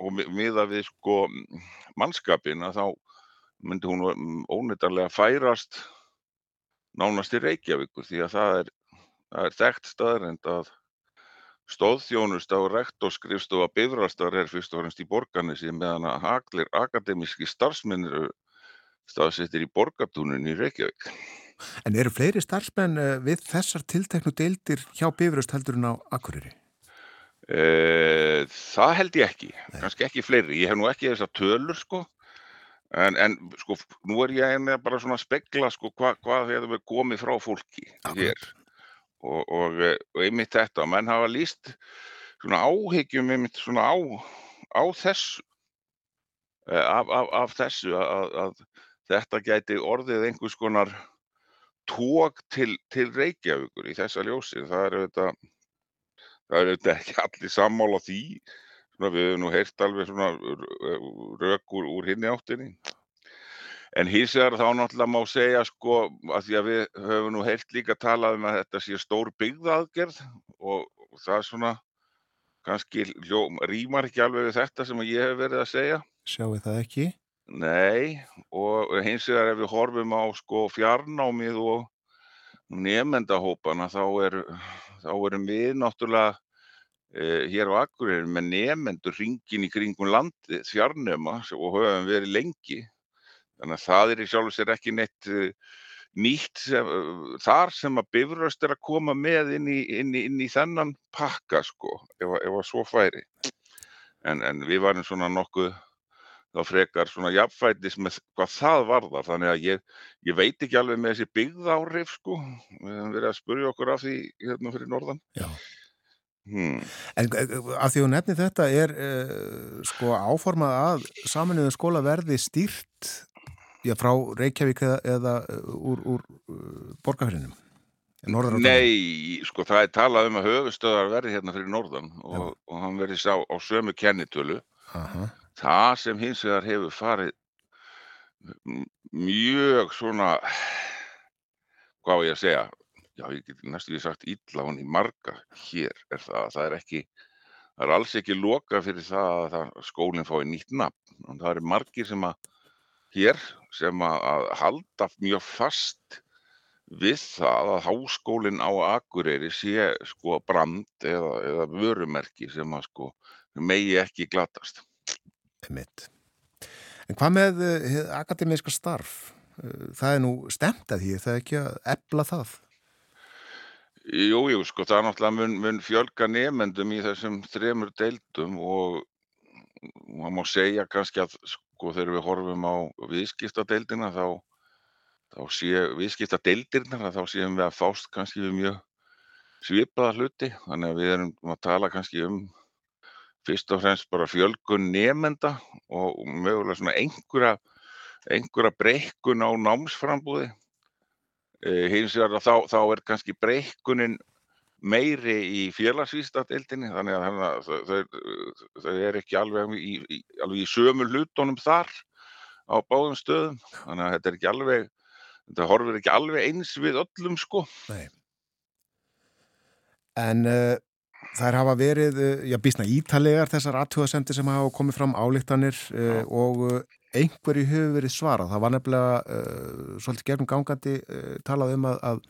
og mi- miða við sko mannskapin að þá myndi hún óneitanlega færast nánast í Reykjavíkur því að það er, það er þekkt staðrend að stóðþjónust á rektorskrifstofa bifrastar er fyrst og fremst í borgarnesi meðan að allir akademíski starfsmenn eru staðsettir í borgartúnin í Reykjavík. en eru fleiri starfsmenn eh, við þessar tilteknu deildir hjá Bifröst heldur en á Akureyri? E, það held ég ekki, kannski ekki fleiri. Ég hef nú ekki þessar tölur sko, en, en sko nú er ég einnig bara svona að spegla sko hva, hvað hefur komið frá fólki hér. Og, og, eh, og einmitt þetta, menn hafa líst svona áhyggjum einmitt svona á, á þessu, eh, af, af, af þessu að, að þetta gæti orðið einhvers konar tók til, til Reykjavíkur í þessa ljósi. Það er auðvitað, það er auðvitað ekki allir sammála því. Svona, við höfum nú heyrt alveg svona rök úr, úr hinni áttinni. En hins vegar þá náttúrulega má segja sko að því að við höfum nú heyrt líka talað um að þetta sé stór byggðaðgerð og, og það er svona kannski hljó, rýmar ekki alveg við þetta sem ég hef verið að segja. Sjáu það ekki? Nei, og hins vegar ef við horfum á sko fjarnámið og nefendahópana þá, er, þá erum við náttúrulega e, hér á Akureyri með nefendur ringin í kringum landið fjarnema og höfum verið lengi. Þannig að það er í sjálfu sér ekki neitt uh, nýtt sem, uh, þar sem að bifröst er að koma með inn í, inn í, inn í þennan pakka sko, ef að svo færi. En, en við varum svona nokkuð þá frekar svona jafnfætis með hvað það varðar. Þannig að ég, ég veit ekki alveg með þessi byggðáhrif sko. Við höfum verið að spurja okkur af því hérna fyrir norðan. Já. Hmm. En eh, af því að nefni þetta er uh, sko áformað að saminuðu skóla verði stýrt já, frá Reykjavík eða, eða eh, úr, úr uh, borgarfyrinum? Nei, sko það er talað um að höfustöðar verði hérna fyrir norðan og, og hann verði sá á sömu kennitölu. Aha, Það sem hins vegar hefur farið mjög svona, hvað á ég að segja, já ég get næstu því sagt illa hún í marga hér er það að það er ekki, það er alls ekki loka fyrir það að skólinn fái nýtt nafn. Og það eru margir sem að hér sem að halda mjög fast við það að háskólinn á Akureyri sé sko brand eða, eða vörumerki sem að sko megi ekki glatast. Einmitt. En hvað með uh, akademiska starf? Uh, það er nú stemt að því, það er ekki að ebla það. Jú, jú, sko, það er náttúrulega mun, mun fjölga nefendum í þessum þremur deildum og maður má segja kannski að sko þegar við horfum á viðskiptadeildina þá, þá sé viðskiptadeildirnar að þá séum við að fást kannski við mjög svipaða hluti þannig að við erum að tala kannski um fyrst og fremst bara fjölgun nefenda og mögulega svona einhverja, einhverja breikkun á námsframbúði Eh, hins vegar þá, þá er kannski breykkunin meiri í félagsvístadeildinni þannig að hana, þau, þau, er ekki alveg í, í, alveg í sömu hlutunum þar á báðum stöðum. Þannig að þetta er ekki alveg þetta horfir ekki alveg eins við öllum sko. En uh, þær hafa verið, uh, já, bísna ítalegar þessar aðtjóðasendir sem hafa komið fram álíktanir uh, og uh, einhverju hefur verið svarað. Það var nefnilega uh, svolítið gegnum gangandi uh, talað um að, að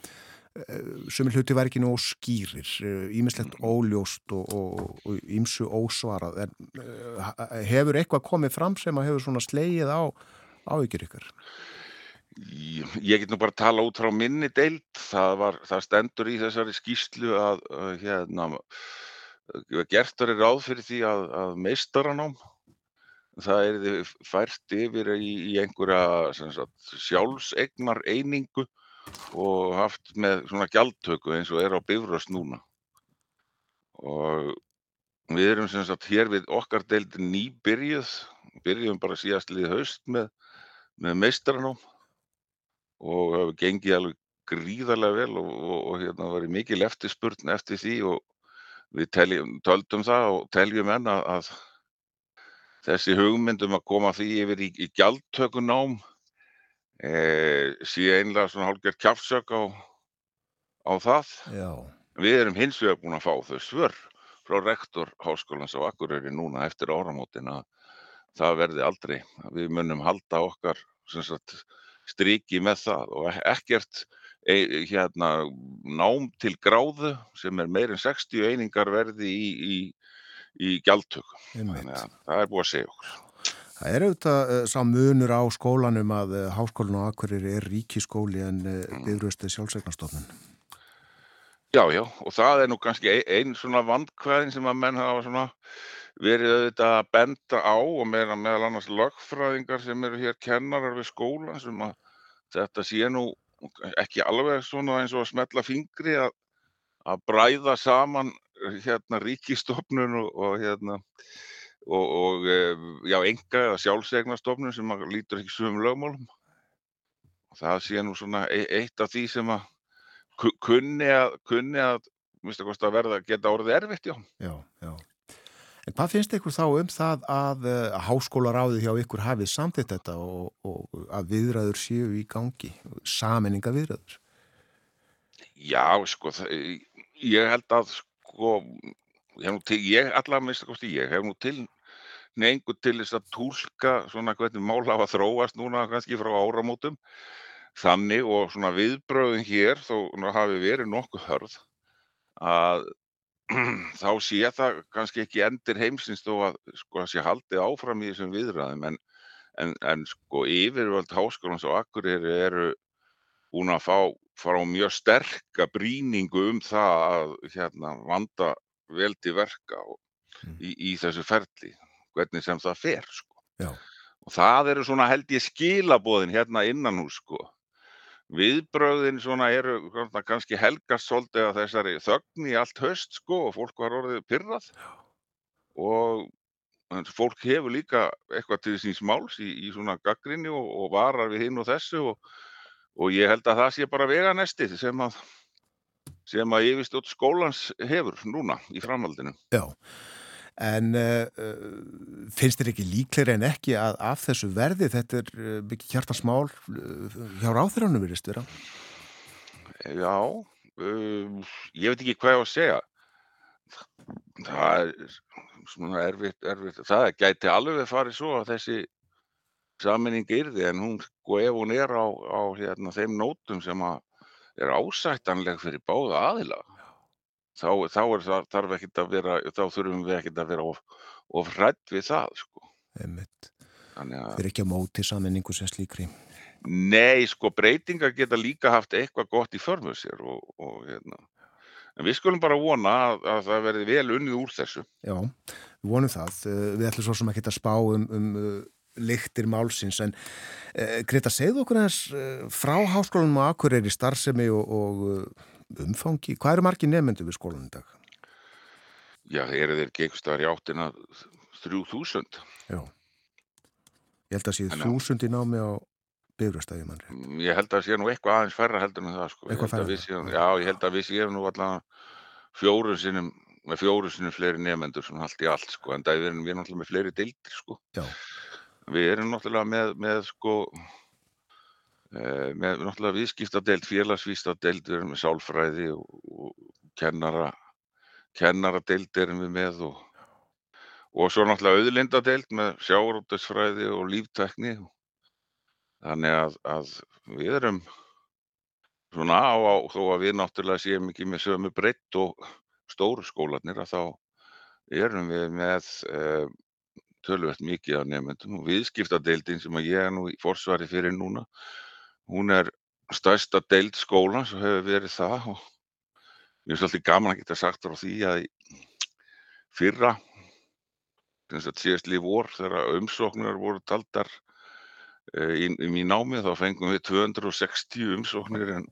sumi hluti var ekki nóg skýrir, ímislegt óljóst og, ímsu ósvarað. En hefur eitthvað komið fram sem að hefur svona slegið á áhyggjur ykkar? Ég get nú bara að tala út frá minni deild það, var, það stendur í þessari skýslu að, að hérna að gert er ráð fyrir því að, að meistaranám það er fært yfir í, í einhverja sjálfsegnar einingu og haft með svona gjaldtöku eins og er á Bifröst núna. Og við erum sem sagt hér við okkar deild nýbyrjuð, byrjuðum bara síðast liðið haust með, með meistaranám og hefur gengið alveg gríðarlega vel og, og, og hérna var mikil eftirspurn eftir því og við teljum, töldum það og teljum enn að, að þessi hugmyndum að koma því yfir í, í gjaldtökunám e, sé einlega svona hálfgerð kjafsök á, á það. Já. Við erum hins vegar búin að fá þau svör frá rektor Háskólans á Akureyri núna eftir áramótin að það verði aldrei. Við munum halda okkar sagt, striki með það og e-, ekkert e, hérna, nám til gráðu sem er meirinn 60 einingar verði í, í, í gjaldtöku. Þannig að það er búið að segja okkur. Það er auðvitað uh, sá munur á skólanum að uh, Háskólinn á Akureyri er ríkiskóli en mm. byrjustu sjálfsegnastofnun. Já, já, og það er nú kannski einn ein svona vandkvæðin sem að menn hafa svona verið auðvitað að benda á og meðal, meðal annars lögfræðingar sem eru hér kennarar við skólan sem að þetta sé nú ekki alveg svona eins og að smetla fingri að, að bræða saman hérna ríkistofnun og, og hérna og, og já, enga eða sjálfsegnastofnun sem lítur ekki svum lögmálum. Það sé nú svona e eitt af því sem að kunni að, kunni að, að verða geta orðið erfitt, já. Já, já. En hvað finnst ykkur þá um það að, að háskólaráðið hjá ykkur hafið samtitt þetta og, og að viðræður séu í gangi, saminninga viðræður? Já, sko, það, ég held að, sko, ég allavega minnst að kosti, ég hef nú til neingu til þess að tólka svona hvernig mál hafa þróast núna kannski frá áramótum þannig og svona viðbröðin hér þó hafi verið nokkuð hörð að þá sé það kannski ekki endir heimsins þó að sko að sé haldið áfram í þessum viðræðum en, en, en sko yfirvöld háskólans og Akureyri eru búin að fá fara á mjög sterka bríningu um það að hérna, vanda vel til verka og, mm. í, í þessu ferli, hvernig sem það fer sko. og það eru svona held ég skilabóðin hérna innan hús sko viðbröðin svona eru kannski helgast svolítið að þessari þögn í allt höst sko og fólk var orðið pyrrað og fólk hefur líka eitthvað til síns máls í, í svona gaggrinni og, og varar við hinn og þessu og, og ég held að það sé bara veganesti sem að sem að yfirstjótt skólans hefur núna í framhaldinu. Já, En uh, finnst þér ekki líkleri en ekki að af þessu verði þetta er uh, mikið hjartasmál uh, hjá ráþurannu verist vera? Já, ég veit ekki hvað ég á að segja. Það er svona erfitt, erfitt. Það gæti alveg farið svo að þessi saminning yrði en hún, sko ef hún er á, á hérna, þeim nótum sem er ásættanleg fyrir báða aðila þá, þá er það, þarf ekkert að vera, þá þurfum við ekkert að vera of, of hrætt við það, sko. Einmitt. Þeir eru ekki að móti saminningu sem slíkri. Nei, sko, breytingar geta líka haft eitthvað gott í förmuð sér og, og hérna, en við skulum bara vona að, að það verði vel unnið úr þessu. Já, við vonum það. Eh, við ætlum svo sem ekki að spá um, um uh, lyktir málsins, en uh, Greta, segðu okkur eins uh, frá háskólanum á Akureyri starfsemi og, og umfangi? Hvað eru margi nefnendu við skólan í dag? Já, eru þeir gegnstar í áttina 3000. Já. Ég held að séu þúsund í námi á byrjastæði mann rétt. Mm, ég held að séu nú eitthvað aðeins færra heldur en það sko. Eitthvað færra? Séum, já, ég held að við séum nú allavega fjóru sinnum með fjóru sinnum fleiri nefnendur svona allt í allt sko en það er við náttúrulega með fleiri deildir sko. Já. Við erum náttúrulega með, með sko með náttúrulega viðskiptadeild, félagsvísdadeild, við erum með sálfræði og, kennara, kennaradeild erum við með og, og svo náttúrulega auðlindadeild með sjáróttisfræði og líftekni. Þannig að, að við erum svona á, á, þó að við náttúrulega séum ekki með sömu breytt og stóru skólanir að þá erum við með eh, tölvöld mikið af nefndum og viðskiptadeildin sem að ég er nú í forsvari fyrir núna Hún er stærsta deild skólans og hefur verið það og mér finnst alltaf gaman að geta sagt frá því að fyrra, þess að síðast líf vor þegar umsóknar voru taldar eh, í, í námi þá fengum við 260 umsóknir en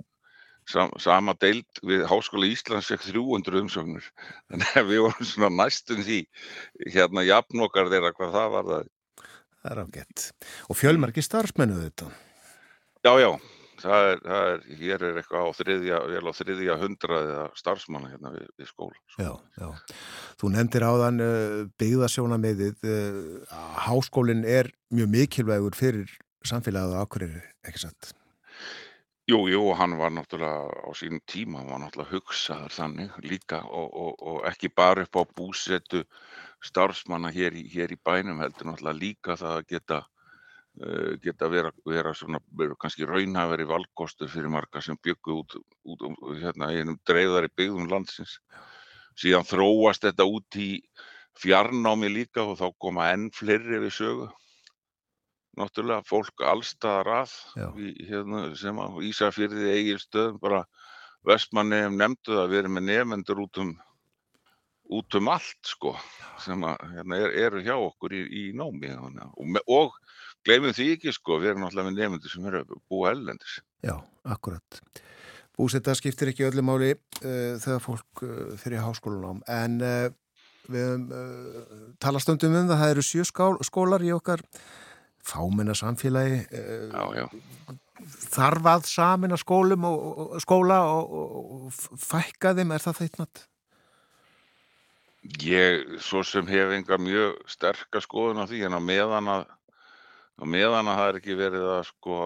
sam, sama deild við Háskóla Íslands fekk 300 umsóknir. Þannig að við vorum svona næstum því hérna jafn okkar þeirra hvað það var það. Það er ágætt. Og fjölmarki starfsmennu þetta. Já, já, það er, það er, hér er eitthvað á þriðja, vel á þriðja hundraðiða starfsmanna hérna við, við skóla. sko. Já, já. Þú nefndir áðan uh, byggðasjónamiðið. Uh, háskólinn er mjög mikilvægur fyrir samfélagið á Akureyri, ekki satt? Jú, jú, hann var náttúrulega á sínum tíma, hann var náttúrulega hugsaður þannig líka og, og, og ekki bara upp á búsetu starfsmanna hér í, hér í bænum heldur náttúrulega líka það að geta, geta vera, vera svona, kannski raunhafari valkostur fyrir marga sem byggu út, út um, hérna, einum dreifðari byggðum landsins. Síðan þróast þetta út í fjarnámi líka og þá koma enn fleiri við sögu náttúrulega fólk allstaðar að hérna, sem á Ísafyrði eigilstöðum bara vestmanniðum nefndu það að við erum með nefnendur út um út um allt sko sem að, hérna, er, eru hjá okkur í, í námi að- og, og gleymum því ekki sko við erum náttúrulega með nefnendur sem eru búa ellendis Já, akkurat. Búsetta skiptir ekki öllu máli uh, þegar fólk uh, fyrir háskólanám en uh, við uh, talastundum um það, það eru sjö skál, skólar í okkar fámenna samfélagi já, já, þarf að samina skólum og, og, skóla og, og, fækka þeim, er það þeittnátt? Ég svo sem hef enga mjög sterka skoðun á því en á meðan að á meðan að það er ekki verið að sko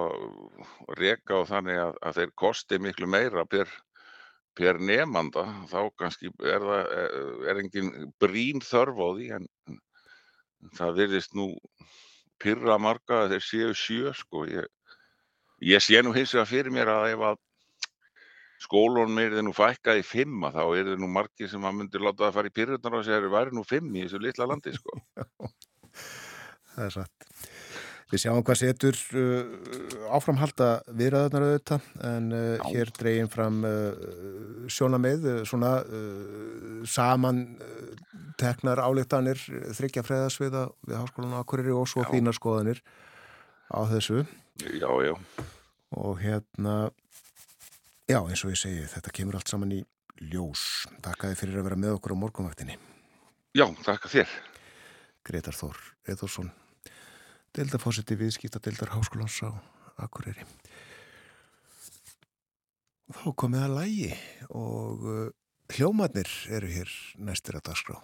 reka og þannig að, að þeir kosti miklu meira per, per nefnanda þá kannski er það er engin brín þörf á því en það virðist nú pyrra marga að þeir séu sjö sko. Ég, ég sé nú hins vegar fyrir mér að ef að skólunum er nú fækkað í fimm að þá er nú margir sem að myndi láta það fara í pyrrunar og segja það væri nú fimm í þessu litla landi sko. Það er satt. Við sjáum hvað setur uh, áframhalda viðræðunar auðvitað en uh, hér dreygin fram uh, sjónamið, uh, svona uh, saman uh, teknar álíktanir þryggja freðasviða við Háskólan á Akureyri og svo þínar skoðanir á þessu. Já, já, og hérna, já eins og ég segi, þetta kemur allt saman í ljós. Takk að þið fyrir að vera með okkur á morgunvaktinni. já, þakka þér Gretar Þór Eðursson deildafósiti viðskipta deildar háskólans á Akureyri þá komið að lægi og uh, hljómanir eru hér næstir að dagskrá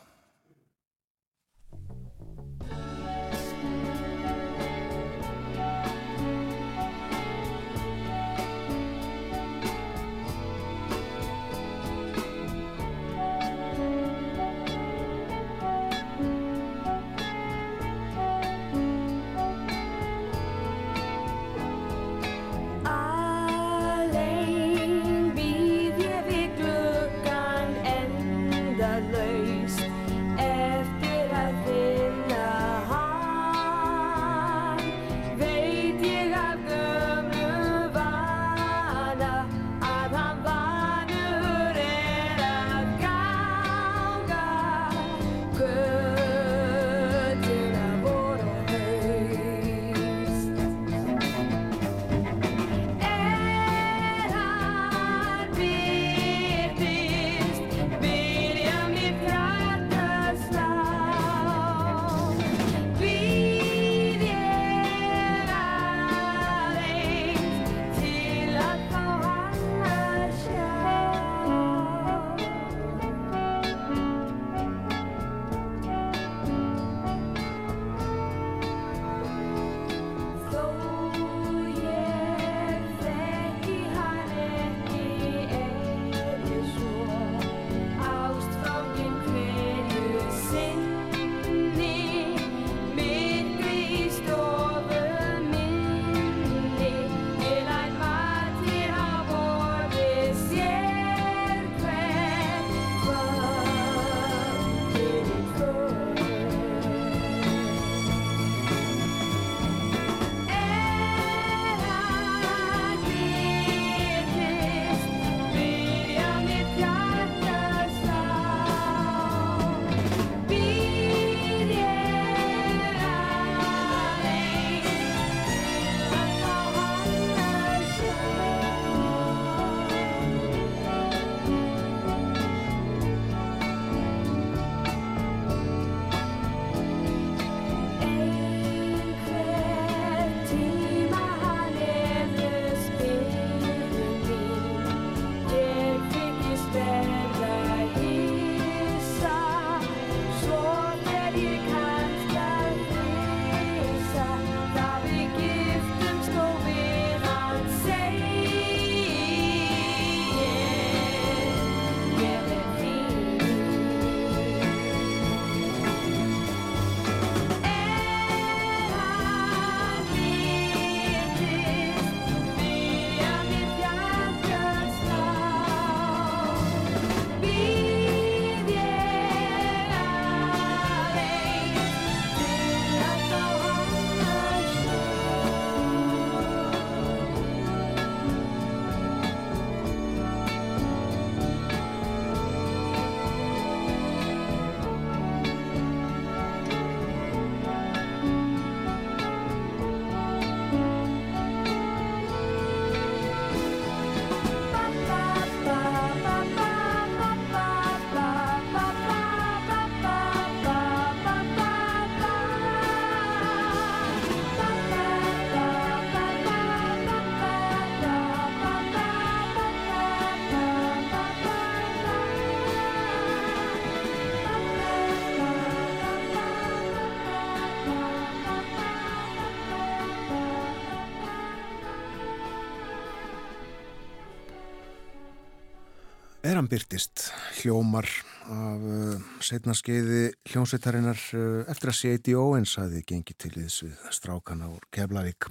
þegar hann byrtist hljómar af uh, setna skeiði hljómsveitarinnar uh, eftir að Seiti Óens hafi gengið til þess við strákana úr Keflavík.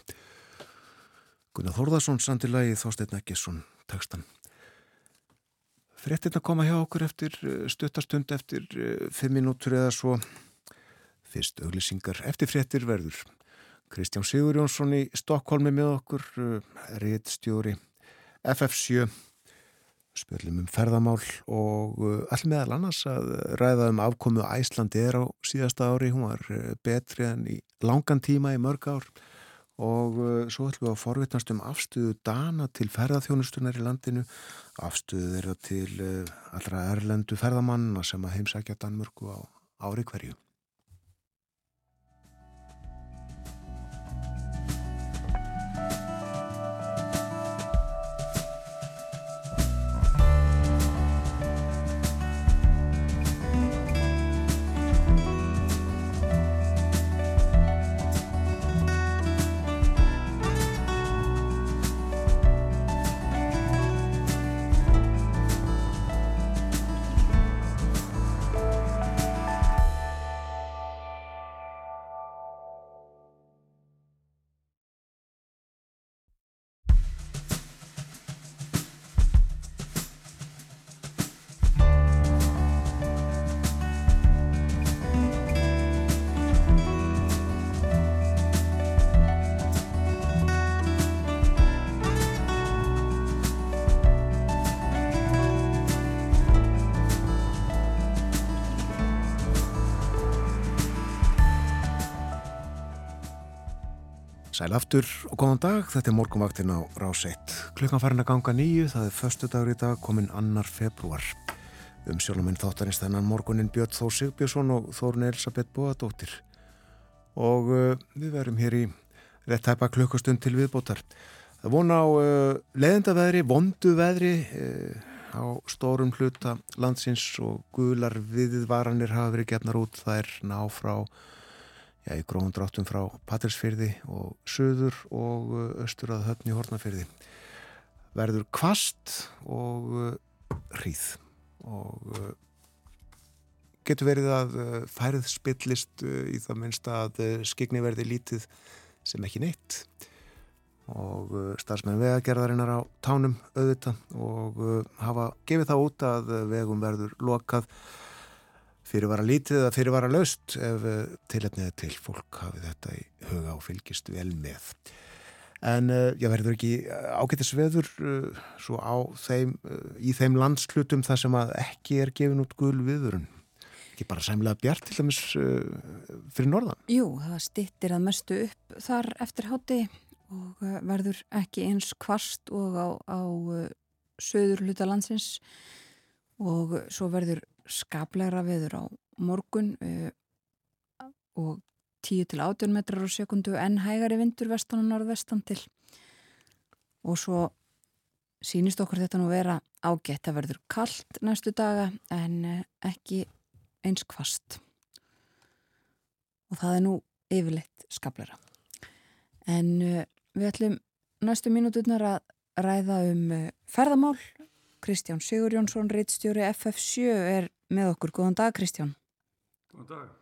Gunnar Þórðarsson sandilagi Þorstein Eggesson tekstan. Frettin að koma hjá okkur eftir uh, stuttastund eftir uh, fimm minútur eða svo fyrst auglisingar eftir frettir verður. Kristján Sigur Jónsson í Stokkólmi með okkur, réttstjóri FF7 spjöldum um ferðamál og all meðal annars að ræða um afkomu Æslandi er á síðasta ári, hún var betri en í langan tíma í mörg ár og svo ætlum við að forvitnast um afstöðu dana til ferðarþjónustunar í landinu, afstöðu þeirra til allra erlendu ferðamanna sem að heimsækja Danmörku á ári hverju. Sæl aftur og góðan dag, þetta er morgunvaktin á Rás 1. Klukkan farin að ganga nýju, það er förstu dagur í dag, komin annar februar. Um sjálfuminn þáttarins þennan morgunin Björn Þór Sigbjörnsson og Þórun Elisabeth Bóadóttir. Og uh, við verum hér í rétt hæpa klukkastund til viðbótar. Það vona á uh, leðendaveðri, vondu veðri uh, á stórum hluta landsins og gular viðvaranir hafa verið gefnar út. Það er ná frá já, í gróðum dráttum frá Patrísfyrði og Suður og Östur að höfni Hortnafyrði verður kvast og hríð. Og getur verið að færið spillist í það minnst að skegni verði lítið sem ekki neitt. Og starfsmenn vegagerðarinnar á tánum auðvita og hafa gefið það út að vegum verður lokað fyrirvara lítið eða fyrirvara laust ef tilhefniða til fólk hafið þetta í huga og fylgist vel með. En uh, já, verður ekki ágættis veður svo á þeim, í þeim landslutum þar sem að ekki er gefin út gul viðurinn? Ekki bara sæmlega bjart til dæmis fyrir norðan? Jú, það stittir að mestu upp þar eftir háti og verður ekki eins kvast og á, á söður hluta landsins og svo verður skaplegra veður á morgun uh, og 10 til 18 metrar á sekundu en hægari vindur vestan og norðvestan til. Og svo sínist okkur þetta nú vera ágætt. Að verður kallt næstu daga en uh, ekki eins kvast og það er nú yfirleitt skaplegra. En uh, við ætlum næstu mínúturnar að ræða um ferðamál. Kristján Sigur Jónsson, reittstjóri FF7 er með okkur. Góðan dag Kristján. Góðan dag.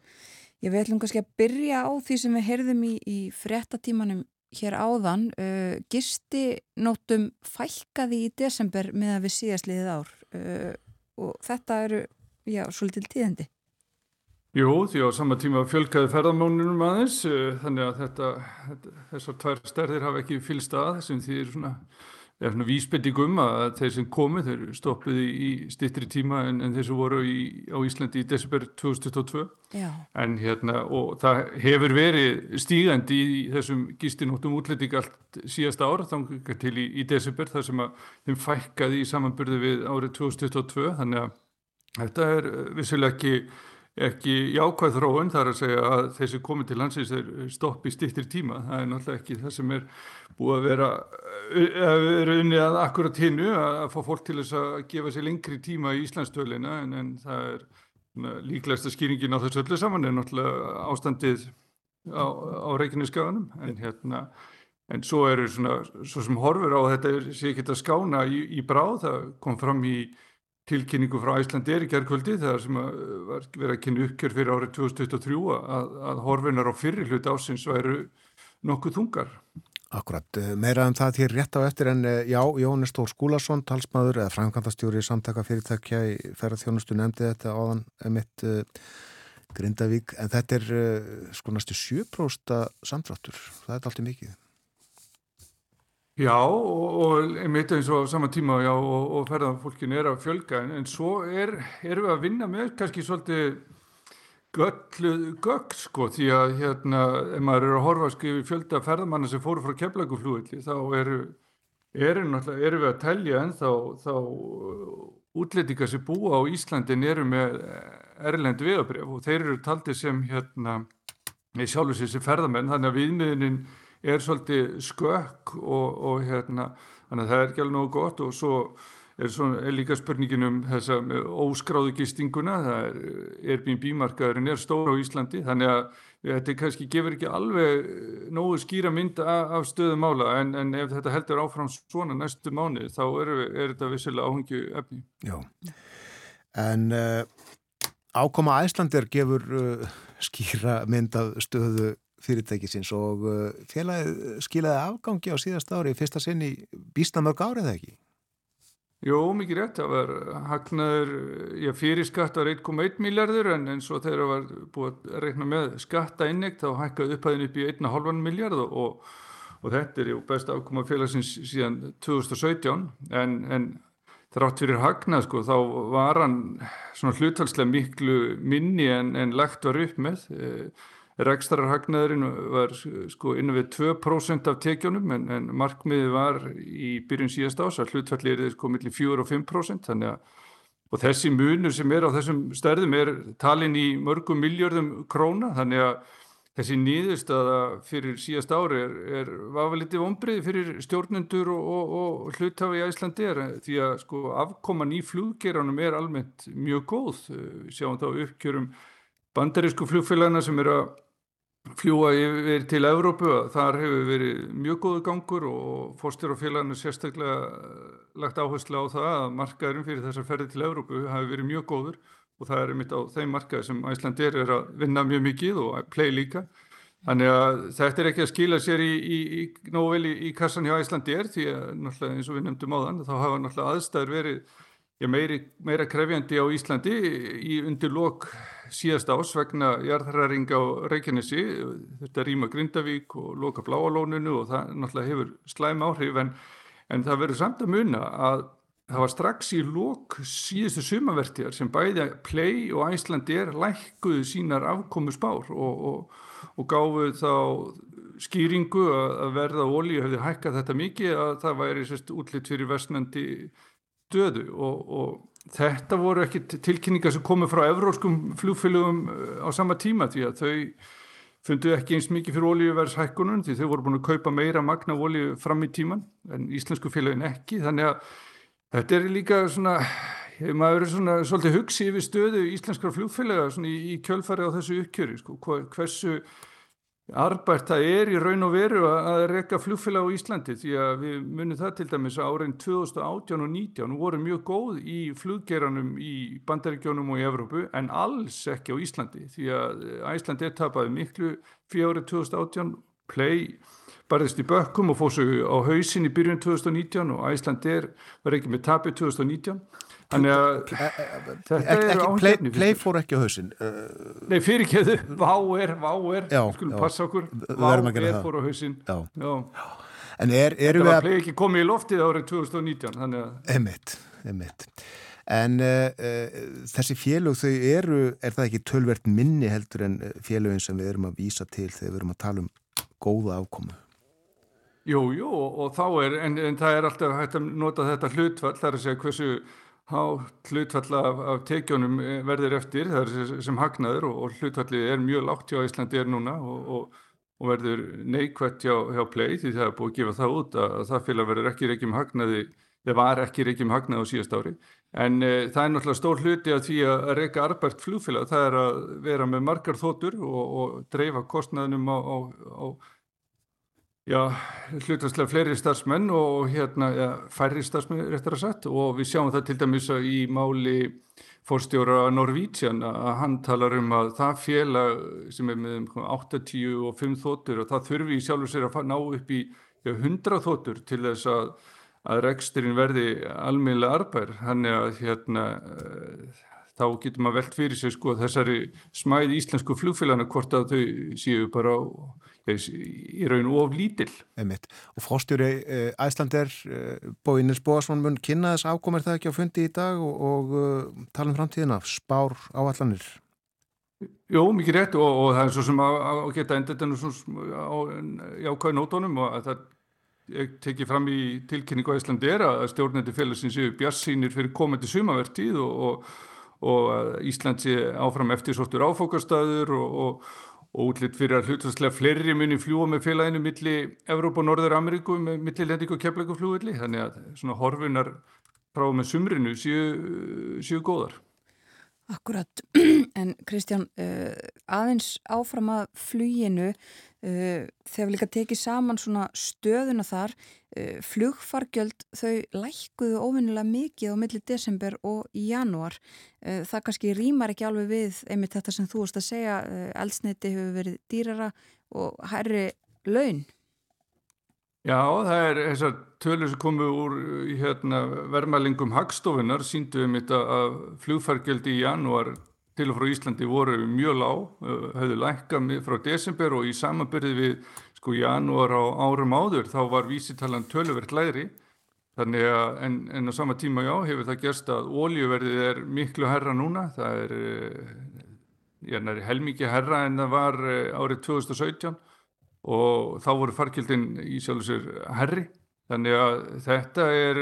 Ég vil ætlum kannski að byrja á því sem við heyrðum í, í fréttatímanum hér áðan. Uh, gisti nótum fælkaði í desember með að við síðast liðið ár uh, og þetta eru, já, svolítil tíðandi. Jú, því á sama tíma fjölkaði ferðamónunum aðeins, uh, þannig að þetta, þetta, þessar tvær stærðir hafa ekki fylgst að sem því er svona er svona vísbendingum að þeir sem komu þeir stoppuði í stittri tíma en, en þeir sem voru í, á Íslandi í desember 2022 Já. en hérna og það hefur verið stígandi í þessum gistinóttum útlending allt síðasta ára þá til í, í desember þar sem að þeim fækkaði í samanbyrði við árið 2022 þannig að þetta er vissilega ekki ekki jákvæð þróun þar að segja að þessi komið til landsins er stopp í stittir tíma. Það er náttúrulega ekki það sem er búið að vera að vera unni að akkurat hinnu að fá fólk til þess að gefa sér lengri tíma í Íslandstölina en, en það er na, líklegasta skýringin á þessu öllu saman er náttúrulega ástandið á, á Reykjaneskaganum en hérna en svo eru svona, svo sem horfur á þetta sé ekki að skána í, í bráð, það kom fram í tilkynningu frá Æslandi er í gerðkvöldi þegar sem að var verið að kynna uppgjör fyrir árið 2023 að, að horfinar á fyrir hlut ásins væru nokkuð þungar. Akkurat, eh, meira um það hér rétt á eftir en eh, já, Jónis Stór Skúlason, talsmaður eða framkvæmdastjóri í samtaka fyrirtækja í ferðarþjónustu nefndi þetta áðan mitt uh, Grindavík, en þetta er uh, sko næstu 7% samtráttur, það er alltaf mikið. Já og, einmitt eins og á sama tíma já, og, og ferðarfólkinu er að fjölga en, en svo er, erum við að vinna með kannski svolítið göllu gögg sko því að hérna ef maður er að horfa skrifi fjölda ferðarmanna sem fóru frá keflaguflúilli þá eru, eru, eru við að telja en þá, þá útlendingar sem búa á Íslandin eru með erlend viðabref og þeir eru taldið sem hérna sjálfur sér sem ferðarmenn þannig að viðmiðunin er svolítið skökk og, og hérna, þannig að það er ekki alveg nógu gott og svo er, svona, er líka spurningin um þessa óskráðu gistinguna, það er Airbnb-markaðurinn er stóra á Íslandi, þannig að þetta kannski gefur ekki alveg nógu skýra mynd af, af stöðu mála en, en ef þetta heldur áfram svona næstu mánu þá er, er þetta vissilega áhengju efni. Já, en uh, ákoma Æslandir gefur uh, skýra mynd af stöðu fyrirtækisins og uh, félagið skilaði afgangi á síðast ári fyrsta sinn í býstamörg árið ekki? Jó, mikið rétt, það var hagnaður, já fyrir skatt var 1,1 miljardur en, en svo þegar það var búið að reikna með skatta innegt þá hækkaði upphæðin upp í 1,5 miljard og, og, og þetta er jú best afkoma félagsins síðan 2017 en, en þrátt fyrir hagnað sko þá var hann svona hlutalslega miklu minni en, en lagt var upp með. Eh, Rækstararhagnaðurinn var sko innan við 2% af tekjunum en, en markmiði var í byrjun síðast ás að hlutfalli er sko millir 4 og 5% þannig að og þessi munur sem er á þessum stærðum er talin í mörgum miljörðum króna þannig að þessi nýðustada fyrir síðast ári er, er vel litið ombrið fyrir stjórnendur og, og, og hluthafi í Æslandi er því að sko afkoman í fluggeranum er almennt mjög góð. Sjáum þá uppkjörum bandarísku flugfélagina sem eru að fljúa yfir til Evrópu þar hefur verið mjög góðu gangur og fórstjórafélaginu sérstaklega lagt áherslu á það að markaðurinn fyrir þessar ferði til Evrópu hafi verið mjög góður og það er mitt á þeim markaði sem Æslandir er að vinna mjög mikið og play líka. Þannig að þetta er ekki að skila sér í, í, í nógu vel í, í kassan hjá Æslandir því að eins og við nefndum á þann þá hafa náttúrulega aðstæður verið meiri, meira krefjandi á Íslandi í undir lok síðast ás vegna jarðhæring á Reykjanesi, þetta rýma Grindavík og loka Bláalóninu og það náttúrulega hefur slæm áhrif en, en það verður samt að muna að það var strax í lok síðustu sumavertjar sem bæði Play og Æslandi er lækkuðu sínar afkomu spár og, og, og gáfuð þá skýringu að verða ólíu hefði hækkað þetta mikið að það væri sérst útlitt fyrir vestnandi döðu og, og þetta voru ekki tilkynningar sem komu frá evróskum flugfélögum eh, á sama tíma því að þau fundu ekki eins mikið fyrir olíuverðshækkunum því þau voru búin að kaupa meira magna olíu fram í tíman en íslensku félagin ekki. Þannig að þetta er líka svona maður er svona svolítið hugsi yfir stöðu íslenskra flugfélaga svona í, í kjölfari á þessu uppkjöri sko, hversu Arbært það er í raun og veru að rekka flugfélag á Íslandi því að við munum það til dæmis að árein 2018 og 2019 voru mjög góð í fluggeranum í bandaríkjónum og í Evrópu en alls ekki á Íslandi því að Íslandi er tapaði miklu fyrir árið 2018, play barðist í bökkum og fóðsögu á hausin í byrjun 2019 og Íslandi var ekki með tapið 2019 Þannig að þetta eru áhengjafni. Play fór ekki á hausin. Nei, fyrir keðu, vá er, vá er, skulum passa okkur, vá er fór á hausin. Já, já. En er, eru við að... Þetta var play ekki komið í loftið árið 2019, þannig að... Emitt, emitt. En uh, uh, þessi félög þau eru, er það ekki tölvert minni heldur en félögin sem við erum að vísa til þegar við erum að tala um góða ákomu? Jú, jú, og þá er, en, en það er alltaf hægt að nota þetta hlutfall, það er að segja hversu há hlutfalla af, af tekjónum eh, verður eftir, það er sem hagnaður og, og hlutfallið er mjög lágt hjá Íslandi er núna og, og, og verður neikvægt hjá, hjá play því það er búið að gefa það út að, að það fylg að verður ekki reykjum hagnaði, það var ekki reykjum hagnaði á síðast ári. En e, það er náttúrulega stór hluti að því að reyka arbært flugfélag, það er að vera með margar þótur og dreifa kostnaðinum á, á, á Já, hlutastlega fleiri starfsmenn og hérna, ja, færri starfsmenn réttar að sagt og við sjáum það til dæmis í máli fórstjóra Norvítsjan að hann talar um að það félag sem er með um 85 þóttur og það þurfi í sjálfur sér að ná upp í 100 þóttur til þess að, að reksturinn verði almeinlega arbær. Þannig að hérna, þá getur maður velt fyrir sig sko þessari smæði íslensku flugfélagana hvort að þau séu bara á í raun og of lítill. Einmitt. Og fórstjóri eh, Æslander eh, Bóinins Bóasson mun kynna þess afkomar það ekki á fundi í dag og, og uh, tala um framtíðina, spár áallanir. Jó, mikið rétt og, og það er svo sem að, að geta endur þetta á jákvæði nótónum og að það tekið fram í tilkynningu á Íslandi er að stjórnandi félagsins séu bjarsýnir fyrir komandi sumavertíð og, og Ísland sé áfram eftir svolítur áfókastæður og og útlitt fyrir að hlutastlega fleiri muni fljúa með félaginu millir Evróp og Norður Ameríku með millir lendingu og keflegu flúvilli þannig að svona horfinar frá með sumrinu séu, séu góðar. Akkurat, en Kristján uh, aðeins áfram að fluginu uh, þegar við líka tekið saman stöðuna þar uh, flugfargjöld þau lækkuðu óvinnilega mikið á milli desember og í janúar. Eh, það kannski rýmar ekki alveg við einmitt þetta sem þú varst að segja eh, eldsneiti hefur verið dýrara og hærri laun Já, það er þessar tölur sem komu úr hérna, vermalingum hagstofunar síndu um þetta að flugfargjaldi í janúar til og frá Íslandi voru mjög lág, höfðu eh, lækkað frá desember og í samanbyrði við sko janúar á árum áður þá var vísitalan töluvert læri Þannig að en, en á sama tíma já hefur það gerst að ólíuverðið er miklu herra núna, það er, já, er helmikið herra en það var eh, árið 2017 og þá voru farkildin í sjálf og sér herri. Þannig að þetta er,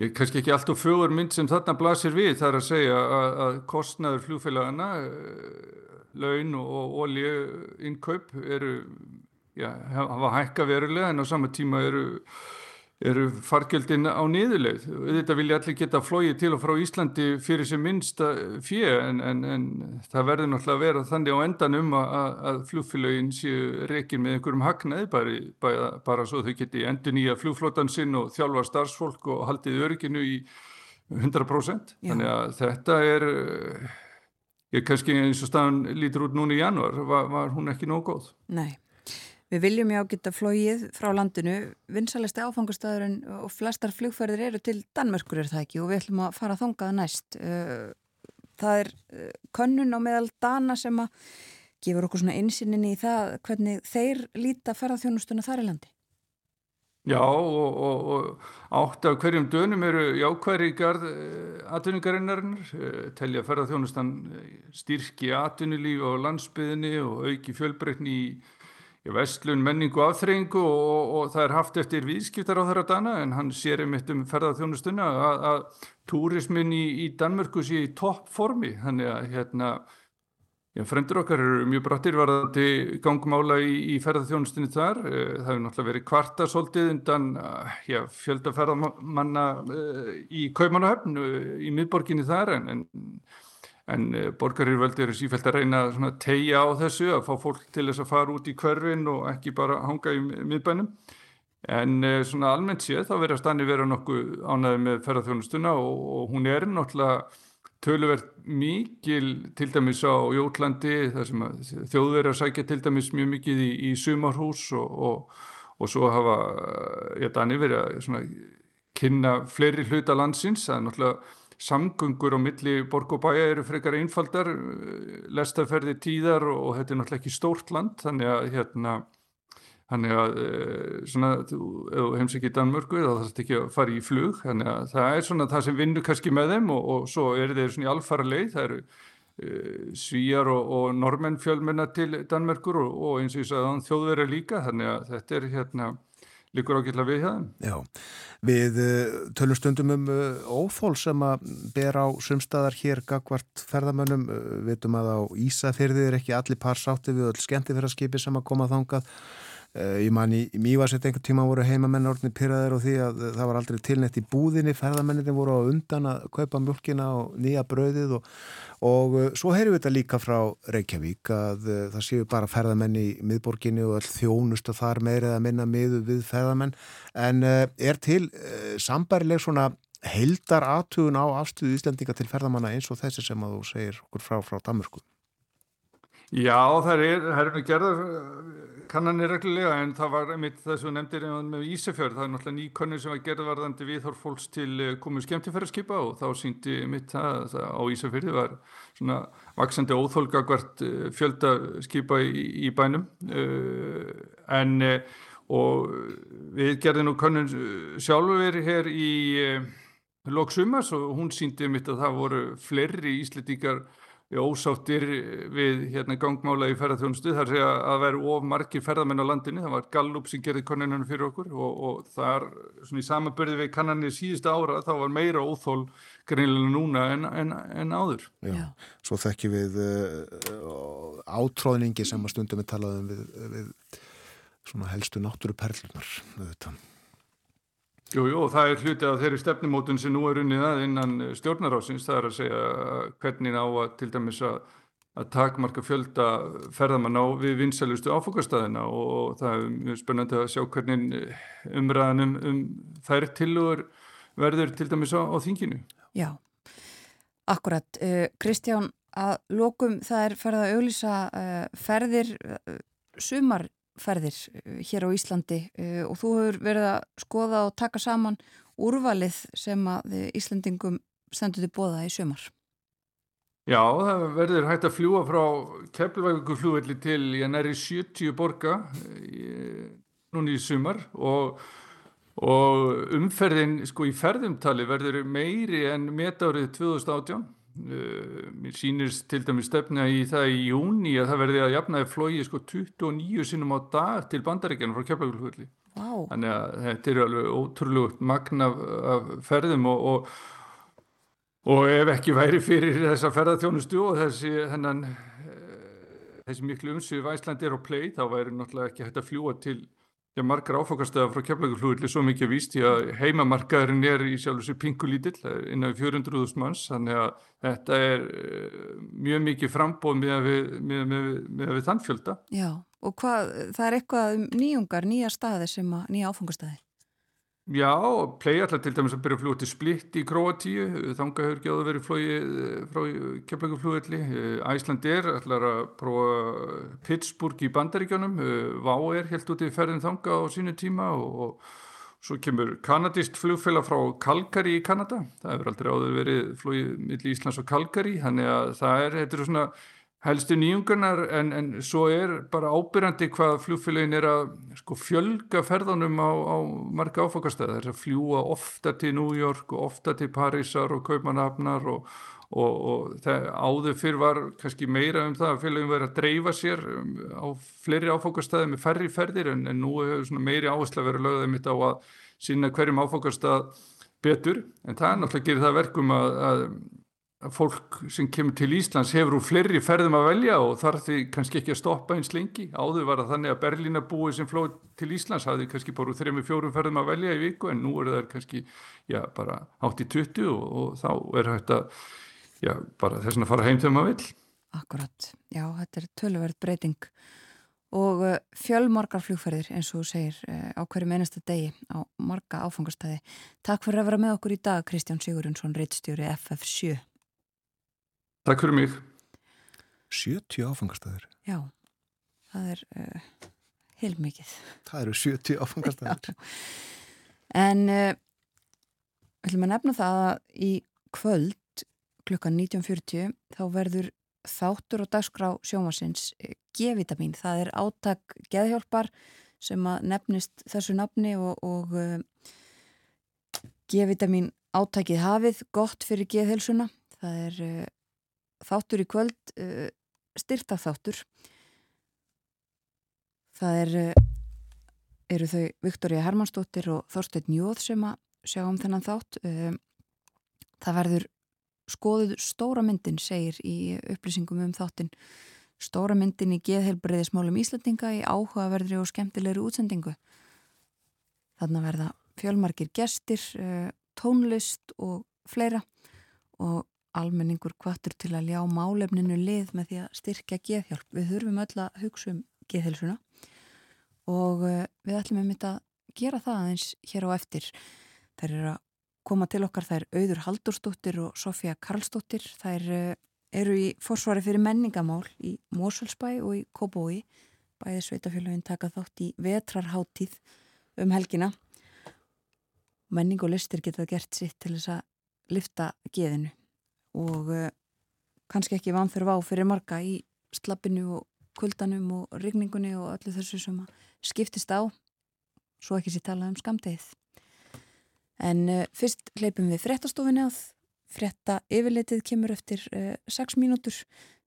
ég kannski ekki allt og fögur mynd sem þarna blasir við þar að segja að, að kostnaður fljófélagana, eh, laun og ólíuinnkaup eru, já, hafa hækka verulega en á sama tíma eru eru fargjöldin á niðurleið. Þetta vilja allir geta flóið til og frá Íslandi fyrir sem minnsta fjö en, en, en það verður náttúrulega að vera þannig á endanum að, að flugfélagin séu reygin með einhverjum hagnaði bara, bara, bara svo þau geti endur nýja flugflótan sinn og þjálfa starfsfólk og haldið örginu í 100%. Já. Þannig að þetta er, ég kannski eins og staðan lítur út núna í januar, var, var hún ekki nóg góð. Nei. Við viljum já geta flóið frá landinu, vinsalesti áfangastæðurinn og flestar flugferðir eru til Danmörkur er það ekki og við ætlum að fara þangað næst. Eh, það er eh, könnun á meðal Dana sem að gefur okkur svona einsýninni í það hvernig þeir líta ferðarþjónustuna þar í landi. Já og, og, og átt af hverjum dönum eru jákværi garð eh, atvinningarinnarinnar, telja ferðarþjónustan styrki atvinnulífi á landsbyðinni og auki fjölbreytni í vestlun menningu afþreyingu og, og það er haft eftir viðskiptar á þeirra dana en hann sér einmitt um ferðarþjónustuna að, að túrismin í, í Danmörku sé í topp formi. Þannig að hérna já, fremdur okkar eru mjög brattir varðandi gangmála í, í ferðarþjónustunni þar. Eh, það hefur náttúrulega verið kvarta svolítið undan já, fjöldaferðamanna eh, í Kaumanahöfn eh, í miðborginni þar en, en en eh, borgarirvöldi eru sífælt að reyna að tegja á þessu, að fá fólk til þess að fara út í hverfin og ekki bara hanga í miðbænum. En eh, svona almennt séð þá verður stanni vera nokkuð ánaði með ferðarþjónustuna og, og hún er náttúrulega töluvert mikil til dæmis á Jótlandi þar sem þjóðverðar sækja til dæmis mjög mikið í, í sumarhús og, og, og svo hafa, ég danni verið að kynna fleiri hluta landsins, það er náttúrulega samgöngur á milli borg og bæja eru frekar einfaldar, lestaferði tíðar og þetta er náttúrulega ekki stórt land þannig að hérna þannig að eh, svona, þú heims ekki í Danmörku þá þarfst ekki að fara í flug þannig að það er svona það sem vinnur kannski með þeim og, og svo er þeir svona í alfara leið það eru uh, svíjar og, og normenn fjölmennar til Danmörkur og, og eins og ég sagði að þjóðverðar líka þannig að þetta er hérna líkur ákveðla við þeim. Já, við uh, tölum stundum um uh, óþól sem að ber á sumstaðar hér gagvart ferðamönnum, uh, vitum að á Ísafyrði er ekki allir par sátti við öll skemmtifæraskipi sem að koma þangað ég man í, í Mývasett einhver tíma voru heimamenn orðinni pyrraðir og því að það var aldrei tilnett í búðinni, ferðamennin voru á undan að kaupa mjölkina og nýja brauðið og, og uh, svo heyrum við þetta líka frá Reykjavík að það séu bara ferðamenn í miðborginni og all þjónust og þar meirið að minna miðu við ferðamenn en er til sambarileg svona heildar aðtugun á afstuðu Íslandinga til ferðamanna eins og þessi sem að þú segir okkur frá frá Damurku? Já, það er, það er kannanir reglulega en það var einmitt þess að nefndir með Ísafjörð, það er náttúrulega ný konnur sem var gerðvarðandi viðhorf fólks til eh, komið skemmtifæraskipa og þá síndi mitt það, það á Ísafjörði var svona vaksandi óþólka hvert eh, fjölda skipa í, í bænum. En og við gerðum nú konnun sjálfur hér í loksumars og hún síndi mitt að það voru fleiri íslitíkar ósáttir við hérna, gangmála í ferðarþjónustu þar sé að það væri of margir ferðarmenn á landinu, það var Gallup sem gerði konuninu fyrir okkur og, og þar svona í samabörði við kannanir síðustu ára þá var meira óþól greinilega núna en, en, en áður. Já, Já. Svo þekkjum við uh, átróðningi sem að stundum við talaðum við, við svona helstu náttúruperlunar auðvitað. Jú, jú, það er hluti af þeirri stefnumótun sem nú er unnið að innan stjórnarásins, það er að segja hvernig á að til dæmis að, að takmarka fjölda ferðamann á við vinsælustu áfokastæðina og það er mjög spennandi að sjá hvernig umræðanum um þær tilugur verður til dæmis á, á þinginu. Já, akkurat. Kristján, að lokum það er ferða að auglýsa ferðir sumar ferðir eh, hér á Íslandi eh, og þú hefur verið að skoða og taka saman úrvalið sem að Íslandingum stendur til bóða í sömar. Já, það verður hægt að fljúa frá Keflavíkuflúvelli til ég næri 70 borga eh, núni í sömar og, og umferðin sko í ferðumtali verður meiri en metárið 2018 Uh, mér sýnist til dæmi stefna í það í júni að það verði að jafnaði flógi sko 29 sinum á dag til bandaríkjana frá Keflavík wow. þannig að þetta er alveg ótrúlegt magna af, af ferðum og, og, og ef ekki væri fyrir þessa ferðarþjónustu og þessi, hennan, eh, þessi miklu umsvið Æsland er á play þá væri náttúrulega ekki hægt að fljúa til Já, margar áfokastöða frá keflagurflúðli svo mikið víst í að heimamarkaðurinn er í sjálf þessu pingulítill innan 400.000 manns þannig að þetta er uh, mjög mikið frambóð með að við, með, með, með að við þannfjölda. Já, og hvað, það er eitthvað um nýjungar, nýja staði sem að, nýja áfokastöði? Já, play alltaf til dæmis að byrja að fljóða til Splitt í Kroatíu, þanga hefur ekki áður verið flóið eh, frá keflagurflúðli. Æsland er alltaf að prófa Pittsburgh í bandaríkjónum, Vá er helt úti ferðin þanga á sínu tíma og, og svo kemur kanadist flugfélag frá Calgary í Kanada. Það hefur aldrei áður verið flóið millir Íslands og Calgary, þannig að það er, þetta er svona helstu nýjungarnar en, en svo er bara ábyrjandi hvað fljófélagin er að sko, fjölga ferðanum á, á marga áfokastæði. Það er að fljúa ofta til New York og ofta til Parísar og Kaupanafnar og, og, og það áður fyrr var kannski meira um það að félagin verið að dreifa sér um, á fleiri áfokastæði með færri ferðir en, en nú hefur meiri áherslu að vera lögðið mitt á að sína hverjum áfokastæð betur en það er náttúrulega að gera það verkum að, að fólk sem kemur til Íslands hefur úr fleiri ferðum að velja og þarf því kannski ekki að stoppa eins lengi. Áður var það þannig að Berlínabúi sem flóð til Íslands hafði kannski bara úr þrejum fjórum ferðum að velja í viku en nú er það kannski já, bara átt í 20 og, og þá er þetta já, bara þess að fara heim þegar maður vil Akkurat, já, þetta er tölverð breyting. Og uh, fjölmargar flugferðir eins og segir uh, á hverju mennasta degi á marga áfangastæði Takk fyrir að vera með okkur í dag Kristján Sigurðunsson, reittstjóri FF7 Takk fyrir mig. 70 áfangastæður? Já, það er uh, heilmikið. Það eru 70 áfangastæður. en uh, ætlum að nefna það að í kvöld klukkan 19.40 þá verður þáttur og dagskrá sjómasins uh, G-vitamin. Það er áttak geðhjálpar sem að nefnist þessu nafni og, og uh, G-vitamin áttakið hafið gott fyrir geðhelsuna. Það er uh, þáttur í kvöld uh, styrta þáttur það er uh, eru þau Viktoria Hermannsdóttir og Þorstein Jóð sem að sjá um þennan þátt. Uh, það verður skoðuð stóra myndin segir í upplýsingum um þáttin stóra myndin í geðhelbriðismálum Íslandinga í áhugaverðri og skemmtilegri útsendingu. Þannig verða fjölmarkir gestir, eh, tónlist og fleira. Og almenningur kvartur til að ljá málefninu lið með því að styrkja geðhjálp. Við þurfum öll að hugsa um geðhelsuna og eh, við ætlum um þetta að gera það aðeins hér á eftir. Það er að koma til okkar, er Auður Haldurstóttir og Sofía Karlstóttir. Er, eh, eru í forsvari fyrir menningamál í Mósulsbæ og í Kóbói. Bæði sveitafélagin taka þátt í vetrarháttíð um helgina. Menning og listir geta gert sitt til þess að lifta geðinu og uh, kannski ekki vanþurfa á fyrir marga í slappinu og kuldanum og rigningunni og öllu þessu sem skiptist á svo ekki sér talað um skamtegið en uh, fyrst leipum við frettastofinni að fretta yfirleitið kemur eftir 6 uh, mínútur.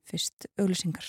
Fyrst auglisingar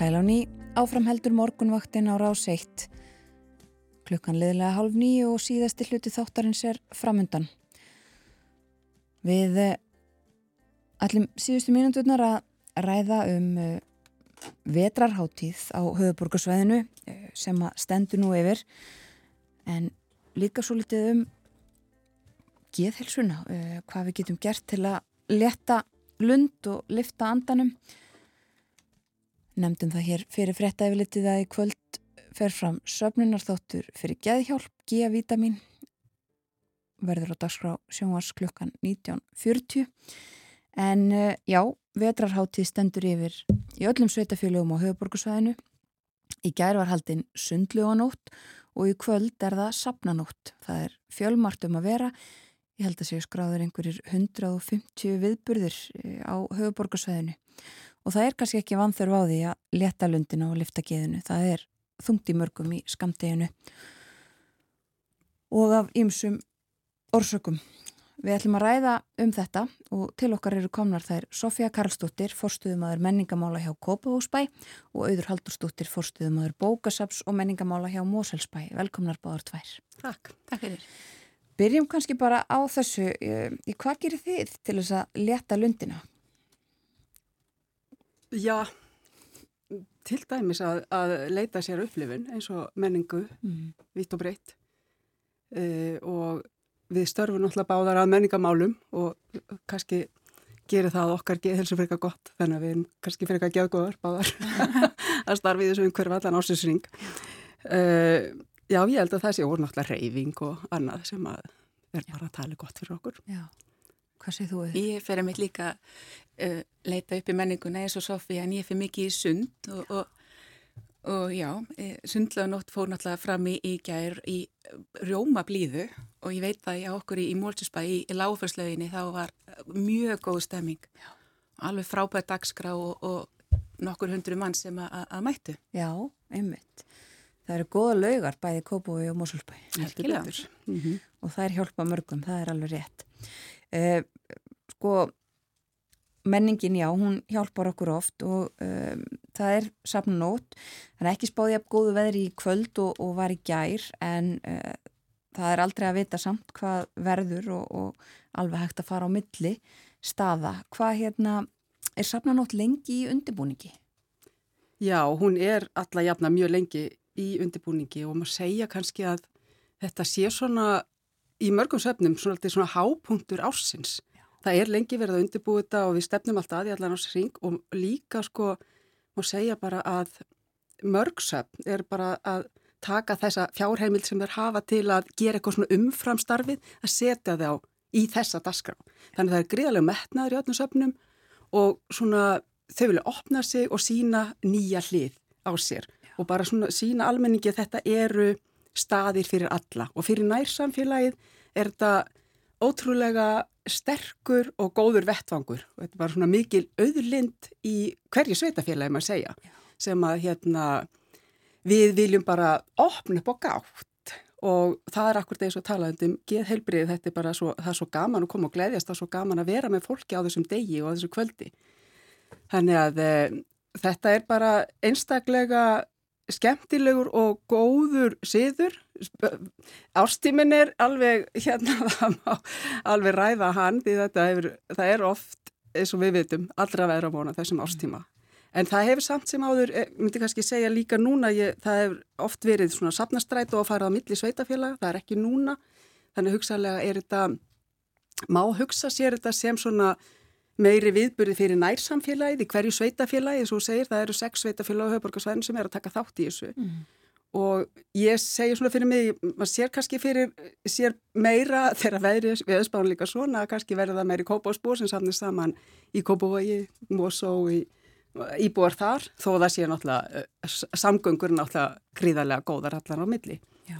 Sæláni áframheldur morgunvaktin á rás 1. Klukkan liðlega halv nýju og síðasti hluti þáttarins er framundan. Við allum eh, síðustu mínundurnar að ræða um uh, vetrarháttíð á höfuborgarsvæðinu uh, sem að stendur nú yfir en líka svo litið um geðhelsuna, hvað við getum gert til að leta lund og lifta andanum Nemdum það hér fyrir frétta yfirlitið að í kvöld fer fram söfnunarþáttur fyrir geðhjálp, G-vitamin, verður á dagskrá sjónvars klukkan 19.40. En uh, já, vetrarháttíð stendur yfir í öllum sveitafélögum á höfuborgarsvæðinu. Í gær var haldinn sundluganótt og í kvöld er það sapnanótt. Það er fjölmart um að vera. Ég held að séu skráður einhverjir 150 viðburðir eh, á höfuborgarsvæðinu og það er kannski ekki vanþörf á því að leta lundina og lifta geðinu. Það er þungt í mörgum í skamteginu og af ýmsum orsökum. Við ætlum að ræða um þetta og til okkar eru komnar þær Sofía Karlsdóttir, forstuðumadur menningamála hjá Kópahúsbæ og auður Haldurstóttir, forstuðumadur Bókasaps og menningamála hjá Móselsbæ. Velkomnar báður tvær. Takk, takk fyrir. Byrjum kannski bara á þessu, í hvað gerir þið til þess að leta lundina? Já, til dæmis að, að leita sér upplifun eins og menningu, mm. vitt og breytt. uh, og við störfum náttúrulega báðar að menningamálum og kannski gerir það okkar helsu fyrir eitthvað gott þannig að við erum kannski fyrir eitthvað geðgóðar báðar að starfi þessu einhverju allan ásins Uh, já, ég held að það sé úr náttúrulega reyfing og annað sem að er bara að tala gott fyrir okkur. Já, hvað séð þú? Ég fer að mitt líka uh, leita upp í menninguna eins og Sofía en ég fer mikið í sund og, og, og já, e, sundlagunótt fór náttúrulega fram í, í gær í rjóma blíðu og ég veit það í okkur í, í Mólsusbæ í, í lágförslauginni þá var mjög góð stemming. Já. Alveg frábært dagskrá og, og nokkur hundru mann sem að mættu. Já, einmitt. Það eru goða laugar bæði Kópúi og Mosulbæ. Mm -hmm. Og það er hjálpa mörgum, það er alveg rétt. Uh, sko, menningin já, hún hjálpar okkur oft og um, það er safnunót. Það er ekki spáðið að góðu veðri í kvöld og, og var í gær en uh, það er aldrei að vita samt hvað verður og, og alveg hægt að fara á milli staða. Hvað hérna, er safnunót lengi í undirbúningi? Já, hún er alla jafna mjög lengi í undirbúningi og maður segja kannski að þetta sé svona í mörgum söfnum svona, svona hápunktur ársins. Já. Það er lengi verið að undirbúi þetta og við stefnum alltaf að í allan ársring og líka sko maður segja bara að mörgsöfn er bara að taka þessa fjárheimild sem þeir hafa til að gera eitthvað svona umframstarfið að setja þá í þessa dasgrá. Þannig að það er gríðarlega metnaður í öllum söfnum og svona þau vilja opna sig og sína nýja hlið á sér og bara svona sína almenningi að þetta eru staðir fyrir alla. Og fyrir nærsamfélagið er þetta ótrúlega sterkur og góður vettvangur. Og þetta bara svona mikil auðlind í hverju sveitafélagi maður segja Já. sem að hérna við viljum bara opna upp og gátt. Og það er akkur þegar svo talað um geðheilbrið, þetta er bara svo, er svo gaman að koma og gleyðjast, það er svo gaman að vera með fólki á þessum degi og á þessu kvöldi. Þannig að e, þetta er bara einstaklega skemmtilegur og góður siður. Ástímin er alveg hérna alveg ræða hann því þetta hefur, það er oft eins og við vitum allra vera að vona þessum ástíma en það hefur samt sem áður eh, myndi kannski segja líka núna ég, það hefur oft verið svona sapnastræt og að fara á milli sveitafélag, það er ekki núna. Þannig hugsaðlega er þetta má hugsa sér þetta sem svona meiri viðburði fyrir nærsamfélagið í hverju sveitafélagi, eins og segir, það eru sex sveitafélagi á höfborgarsvæðin sem er að taka þátt í þessu. Mm. og ég segi svona fyrir mig, maður sér kannski fyrir sér meira þegar veðri viðspánu líka svona, kannski verður það meiri kópásbúr sem samnir saman í Kópavogi Mosó, í íbúar þar, þó það sé náttúrulega eh, samgöngur náttúrulega gríðarlega góðar allar á milli. Já,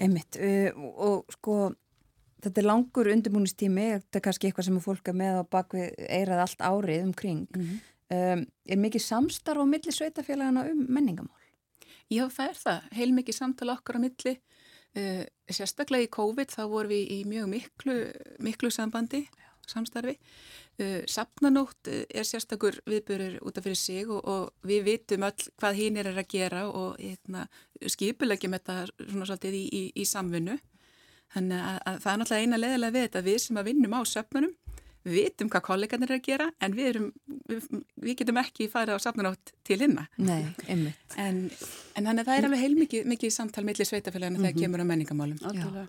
einmitt uh, og sko Þetta er langur undirbúinistími, þetta er kannski eitthvað sem fólk er með á bakvið eirað allt árið umkring. Mm -hmm. um, er mikið samstarf á milli sveitafélagana um menningamál? Já, það er það. Heil mikið samtala okkar á milli. Uh, sérstaklega í COVID þá vorum við í mjög miklu, miklu sambandi, samstarfi. Uh, Sapnanótt er sérstakur viðbörur út af fyrir sig og, og við vitum öll hvað hinn er að gera og hérna, skipulegjum þetta svona svolítið í, í, í samfunnu. Þannig að, að það er náttúrulega eina leðilega við þetta við sem að vinnum á söfnunum, við vitum hvað kolleganir er að gera en við, erum, við, við getum ekki farið á söfnunátt til hinna. Nei, einmitt. En, en þannig að það er alveg heilmikið mikið samtal millir sveitafélagina mm -hmm. þegar mhm. kemur á menningamálum.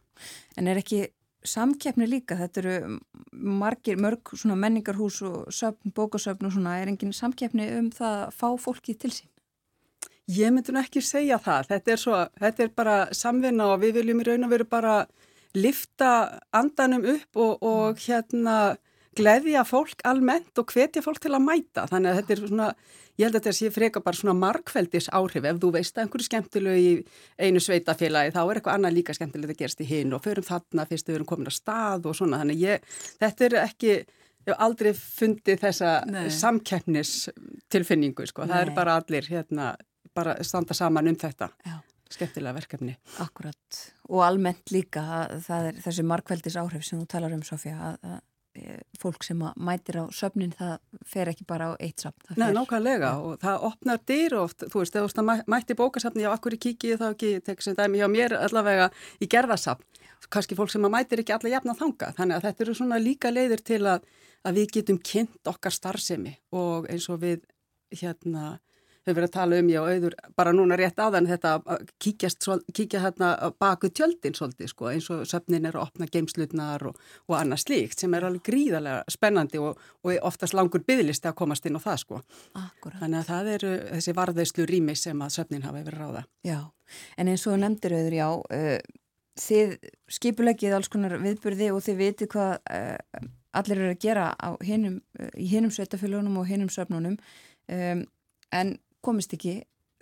En er ekki samkeppni líka? Þetta eru margir, mörg svona menningarhús og söfn, bókasöfn og svona, er engin samkeppni um það að fá fólki til sín? Ég myndi nú ekki segja það. Þetta er, svo, þetta er bara samvinna og við viljum í raun og veru bara lifta andanum upp og, og hérna gleðja fólk almennt og hvetja fólk til að mæta. Þannig að þetta er svona, ég held að þetta sé freka bara svona markveldis áhrif. Ef þú veist að einhverju skemmtilegu í einu sveitafélagi þá er eitthvað annað líka skemmtilegt að gerast í hinn og förum þarna fyrst við erum komin að stað og svona. Þannig ég, þetta er ekki, ég hef aldrei fundið þessa samkeppnistilfinningu sko. Það er bara allir hérna, bara standa saman um þetta. Já skemmtilega verkefni. Akkurat og almennt líka það er þessi markveldis áhrif sem þú talar um Sofja að, að e, fólk sem mætir á söfnin það fer ekki bara á eitt safn. Nei, nákvæmlega ja. og það opnar dyr oft, þú veist, þegar þú mætti bókasafni, já, akkur í kikið þá ekki, tek sem dæmi hjá mér allavega í gerðasafn, kannski fólk sem mætir ekki alla jafna þanga, þannig að þetta eru svona líka leiðir til að, að við getum kynnt okkar starfsemi og eins og við hérna hefur verið að tala um, já, auður, bara núna rétt áðan þetta að kíkja hérna baku tjöldin svolítið, sko, eins og söfnin er að opna geimslutnar og, og annað slíkt sem er alveg gríðarlega spennandi og, og oftast langur bygglisti að komast inn á það, sko. Akkurat. Þannig að það eru þessi varðauslu rými sem að söfnin hafa yfir ráða. Já, en eins og nefndir auður, já, uh, þið skipulegið alls konar viðburði og þið viti hvað uh, allir eru að gera hinum, í hinnum sveitafélagunum og hinnum söfnunum um, en komist ekki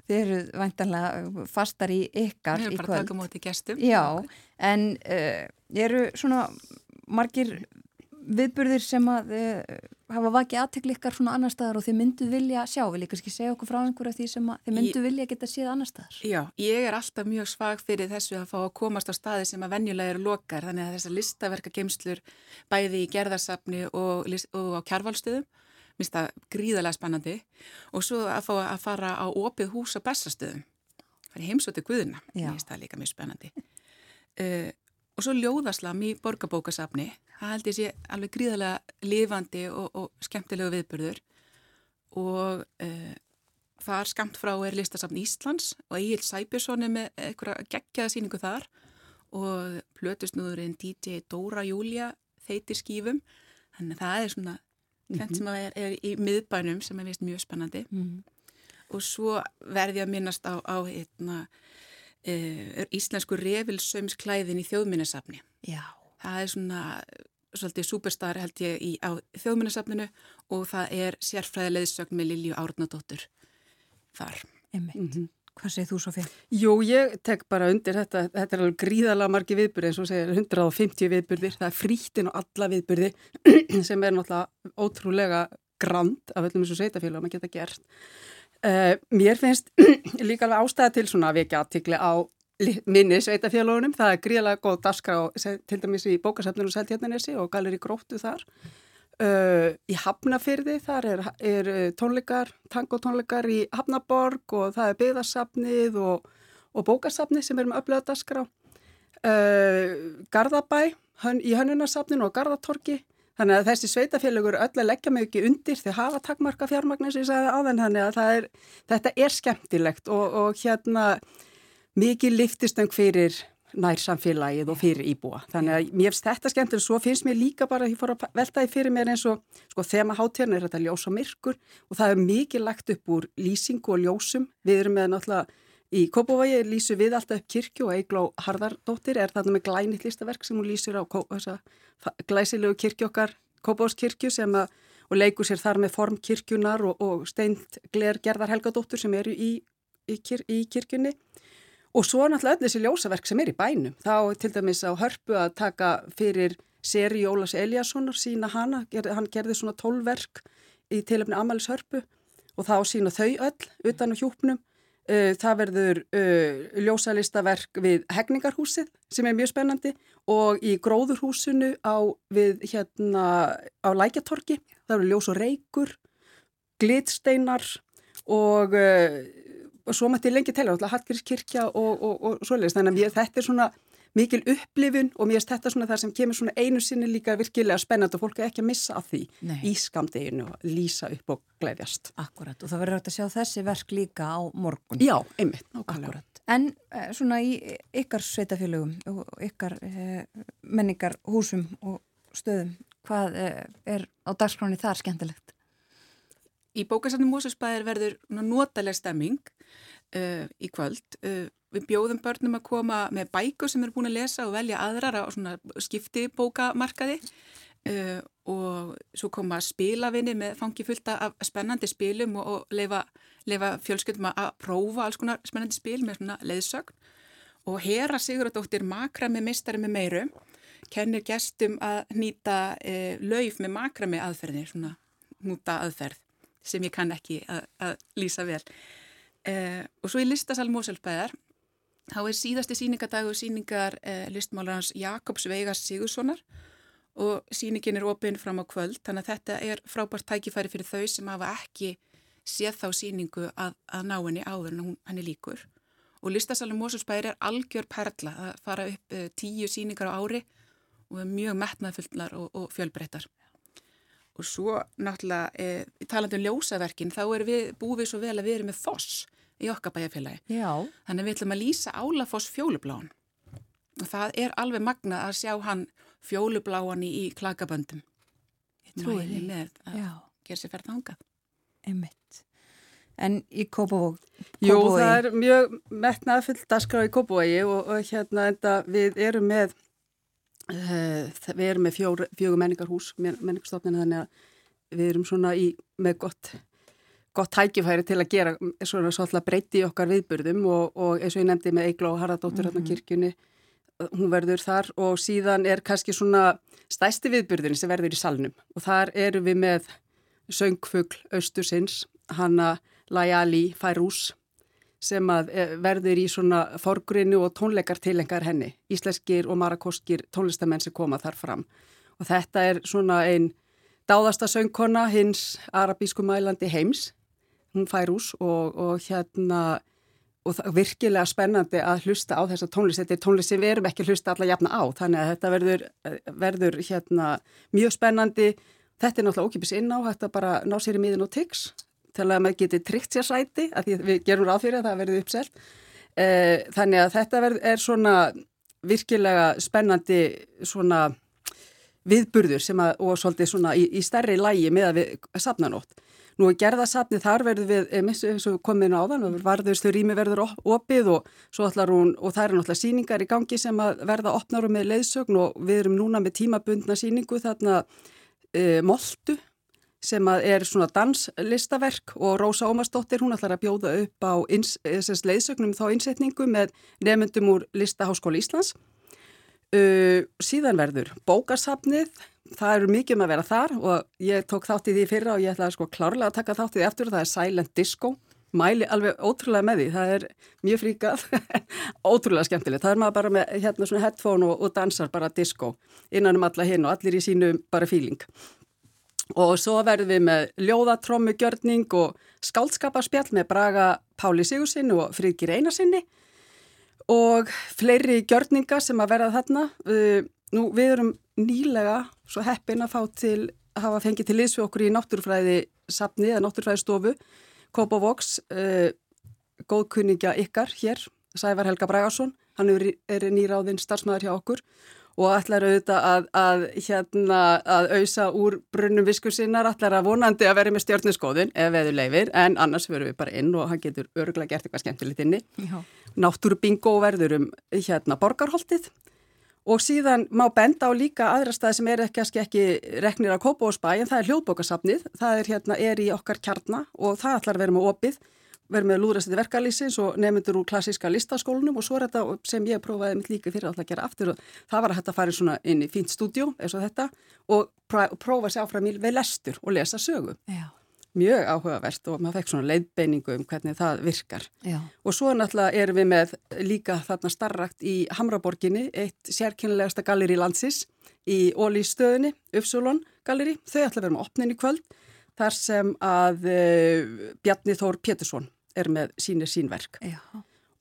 þið eru væntanlega fastar í ykkar í kvöld. Við erum bara að taka móti gestum. Já, en uh, eru svona margir viðburðir sem að uh, hafa vakið aðtekli ykkar svona annar staðar og þið mynduð vilja sjá, vil ég kannski segja okkur frá einhverja því sem þið mynduð ég, vilja geta séð annar staðar? Já, ég er alltaf mjög svag fyrir þessu að fá að komast á staði sem að venjulega eru lokar, þannig að þessar listaverka geimslur bæði í gerðarsafni og, og á kjærvalstöðum minnst það gríðarlega spennandi. Og svo að fá að fara á opið hús á bestastöðum fara heimsótið guðuna, minnst það líka mjög spennandi. Uh, og svo ljóðaslam í borgarbókasafni. Það held ég sé alveg gríðarlega lifandi og, og skemmtilegu viðbörður og uh, þar skamt frá er listasafn Íslands og Egil Sæbjörnsson er með eitthvað geggjaða síningu þar. Og plötusnúðurinn DJ Dóra Júlia þeitir skífum. Þannig að það er svona hvern sem er, er í miðbænum sem er vist mjög spennandi. Mm. og svo verði að minnast á, á eitna, e, íslensku revilsömsklæðin í þjóðminnesafni það er svona svolítið superstar held ég í, á þjóðminnesafninu og það er sérfræðileðsögn með Lilju Árnadóttur þar. Emmett mm -hmm. Hvað segir þú Sofía? Jú, ég tek bara undir þetta, þetta er alveg gríðalega margi viðbyrði, eins og segir 150 viðbyrðir, það er frítinn og alla viðbyrði sem er náttúrulega ótrúlega grand af öllum þessu sveitafélagum að geta gert. Uh, mér finnst líka alveg ástæða til svona að vekja aðtikli á minni sveitafélagunum, það er gríðalega góð daska til dæmis í bókasafninu og seltjarnanessi og galeri gróttu þar. Uh, í Hafnafyrði, þar er, er tónleikar, tangotónleikar í Hafnaborg og það er byggðarsafnið og, og bókarsafnið sem er með öflöða dasgrá uh, Garðabæ hön, í Hönnunarsafninu og Garðatorki þannig að þessi sveitafélagur öll að leggja mig ekki undir því hafa takkmarka fjármagnir sem ég sagði áðan þannig að er, þetta er skemmtilegt og, og hérna mikið liftistöng fyrir nærsamfélagið og fyrir íbúa. Þannig að mér finnst þetta skemmtilega, svo finnst mér líka bara að ég fór að velta því fyrir mér eins og sko þema hátérna er þetta ljós og myrkur og það er mikið lagt upp úr lýsingu og ljósum. Við erum með náttúrulega í Kópavogi lýsu við alltaf upp kirkju og Eigló Harðardóttir er þarna með glænit listaverk sem hún lýsur á glæsilegu kirkju okkar Kópavóskirkju sem að og leikur sér þar með form kirkjunar og, og steint gler gerðar Helgadóttur sem eru í, í, í kirkjunni Og svo náttúrulega öll þessi ljósaverk sem er í bænum. Þá til dæmis á hörpu að taka fyrir seri Jólas Eliassonar, sína hana, hann gerði svona tólverk í tilöfni Amalis hörpu og þá sína þau öll utan á hjúpnum. Uh, það verður uh, ljósalistaverk við Hegningarhúsið sem er mjög spennandi og í Gróðurhúsinu á, við, hérna, á Lækjatorki. Það verður ljós og reykur, glitsteinar og... Svo mætti lengi tella, alltaf Hallgrímskirkja og, og, og svoleiðis, þannig að mér, þetta er svona mikil upplifun og mér finnst þetta svona þar sem kemur svona einu sinni líka virkilega spennand og fólk er ekki að missa af því Nei. í skamdeginu og lýsa upp og gleyðjast. Akkurat og það verður hægt að sjá þessi verk líka á morgun. Já, einmitt. Akkurat. En eh, svona í ykkar sveitafélögum og ykkar eh, menningar húsum og stöðum, hvað eh, er á dagskráni þar skemmtilegt? Í bókasafnum Mósusbæðir verður notaleg stemming uh, í kvöld. Uh, við bjóðum börnum að koma með bækur sem eru búin að lesa og velja aðrar á skipti bókamarkaði. Uh, og svo koma spilavinni með fangi fullta af spennandi spilum og, og leifa, leifa fjölskyldum að prófa alls konar spennandi spil með svona leiðsögn. Og Hera Siguradóttir makrami meistari með meiru kennir gestum að nýta uh, lauf með makrami aðferðir, svona núta aðferð sem ég kann ekki að, að lýsa vel. Eh, og svo í listasal Móselbæðar, þá er síðasti síningadagi og síningar eh, listmálarans Jakobs Veigas Sigurssonar og síningin er opinn fram á kvöld, þannig að þetta er frábært tækifæri fyrir þau sem hafa ekki séð þá síningu að, að ná henni áður en hann er líkur. Og listasalum Móselbæðar er algjör perla að fara upp eh, tíu síningar á ári og er mjög metnaðfullnar og, og fjölbreyttar og svo náttúrulega e, talandi um ljósaverkin þá erum við búið við svo vel að við erum með foss í okkar bæjarfélagi. Já. Þannig að við ætlum að lýsa álafoss fjólubláan og það er alveg magna að sjá hann fjólubláan í, í klakaböndum. Ég Trúi því. með að Já, gera sér ferð þangað. einmitt. En í Kópavók, Jú, það er mjög metnaðfullt dagskrá í Kópavogi og, og hérna enda við erum með við erum með fjór, fjögur menningarhús menningarstofninu þannig að við erum svona í með gott gott tækifæri til að gera svona svolítið breyti í okkar viðburðum og, og eins og ég nefndi með Eigló Harðardóttur hérna mm -hmm. kirkjunni hún verður þar og síðan er kannski svona stæsti viðburðin sem verður í salnum og þar erum við með söngfugl Östursins, hanna Lajali Færús sem að eh, verður í svona forgrinu og tónleikar tilengar henni, íslenskir og marakoskir tónlistamenn sem koma þar fram. Og þetta er svona einn dáðasta söngkona hins arabísku mælandi heims, hún Færús og, og hérna og virkilega spennandi að hlusta á þessa tónlist, þetta er tónlist sem við erum ekki hlusta alla jafna á, þannig að þetta verður, verður hérna mjög spennandi, þetta er náttúrulega ókipis inn á, þetta bara ná sér í miðin og tyggs til að maður geti tryggt sér sæti, að því við gerum ráð fyrir að það verður uppselt, eh, þannig að þetta verð, er svona virkilega spennandi svona viðburður sem að, og svolítið svona í, í stærri lægi með að við safnanótt. Nú er gerðasafni þar verður við, eins og komið inn á þann, varðurstu rými verður opið og hún, og það eru náttúrulega síningar í gangi sem að verða opnar og með leiðsögn og við erum núna með tímabundna síningu þarna e, Moltu sem er svona danslistaverk og Rósa Ómarsdóttir, hún ætlar að bjóða upp á ins, leiðsögnum þá innsetningu með nefndum úr Listaháskóla Íslands. Uh, síðan verður bókasafnið, það eru mikið um að vera þar og ég tók þátt í því fyrra og ég ætlaði sko klárlega að taka þátt í því eftir og það er Silent Disco, mæli alveg ótrúlega með því, það er mjög fríkað, ótrúlega skemmtilegt, það er maður bara með hérna svona headphone og, og dansar bara disco innan um alla hinn og allir í sínu bara feeling. Og svo verðum við með ljóðatrommugjörning og skáldskaparspjall með Braga Páli Sigursinn og Fríðgir Einarsinni og fleiri gjörninga sem að verða þarna. Uh, nú, við erum nýlega svo heppin að fá til, að hafa fengið til liðsvi okkur í náttúrufræði sapni eða náttúrufræði stofu, Kópavox, uh, góðkunningja ykkar hér, Sævar Helga Bragarsson, hann er nýráðinn starfsmæður hjá okkur og ætlar auðvitað að, að, hérna, að auðsa úr brunnum viskur sinnar, ætlar að vonandi að vera með stjórnuskoðun ef veður leifir, en annars verðum við bara inn og hann getur örgulega gert eitthvað skemmtilegt inni. Já. Náttúrubingo verður um hérna borgarholtið og síðan má benda á líka aðra staði sem er ekki, ekki reknir að kópa og spæ, en það er hljóðbókasafnið, það er, hérna, er í okkar kjarna og það ætlar að vera með opið verið með lúðrastið verkalýsins og nefndur úr klassíska listaskólanum og svo er þetta sem ég prófaði mitt líka fyrir alltaf að gera aftur og það var að þetta fari svona inn í fínt stúdjó eins og þetta og prófa sér áfram í við lestur og lesa sögu. Já. Mjög áhugavert og maður fekk svona leiðbeiningu um hvernig það virkar. Já. Og svo náttúrulega erum við með líka þarna starrakt í Hamraborginni, eitt sérkynnilegasta galleri landsins í Óli stöðunni, Uppsúlun galleri. Þau ætla að vera með opnin í kvöld þar sem að uh, Bjarni Þór Pétursson er með sínir sínverk. Já.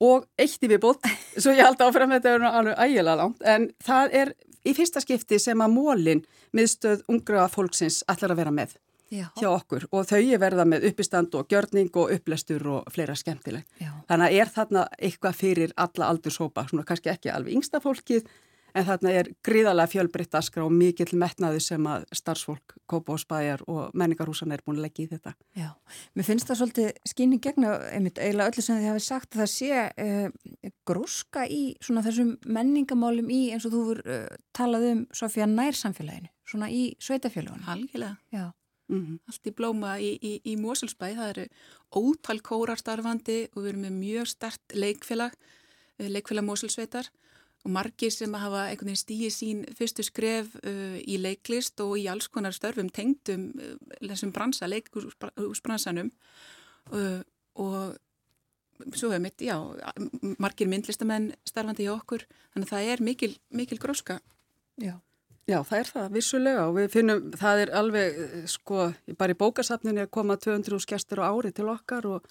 Og eitt í viðbót, svo ég held áfram þetta er alveg ægilega langt, en það er í fyrsta skipti sem að mólinn miðstöð ungra fólksins ætlar að vera með Já. hjá okkur og þau er verða með uppistand og gjörning og upplestur og fleira skemmtileg. Já. Þannig að er þarna eitthvað fyrir alla aldurshópa, svona kannski ekki alveg yngsta fólkið, en þarna er gríðarlega fjölbreytt askra og mikill metnaði sem að starfsfólk, kópa og spæjar og menningarhúsan er búin að leggja í þetta. Já, mér finnst það svolítið skynni gegna, einmitt eiginlega öllu sem þið hafið sagt að það sé uh, grúska í svona þessum menningamálum í eins og þú voru uh, talað um Sofía nærsamfélaginu, svona í sveitafélagunum. Algjörlega. Já. Mm -hmm. Allt í blóma í, í, í Moselsbæ, það eru ótal kórar starfandi og við erum með mjög stert leikfélag, leikfélag Moselsveitar og margir sem hafa einhvern veginn stíið sín fyrstu skref uh, í leiklist og í alls konar störfum tengdum uh, þessum bransa, leikúsbransanum uh, og svo hefur mitt, já, margir myndlistamenn starfandi í okkur, þannig að það er mikil, mikil gróska. Já. Já, það er það, vissulega og við finnum, það er alveg, sko, bara í bókasafninu er komað 200 skjastur á ári til okkar og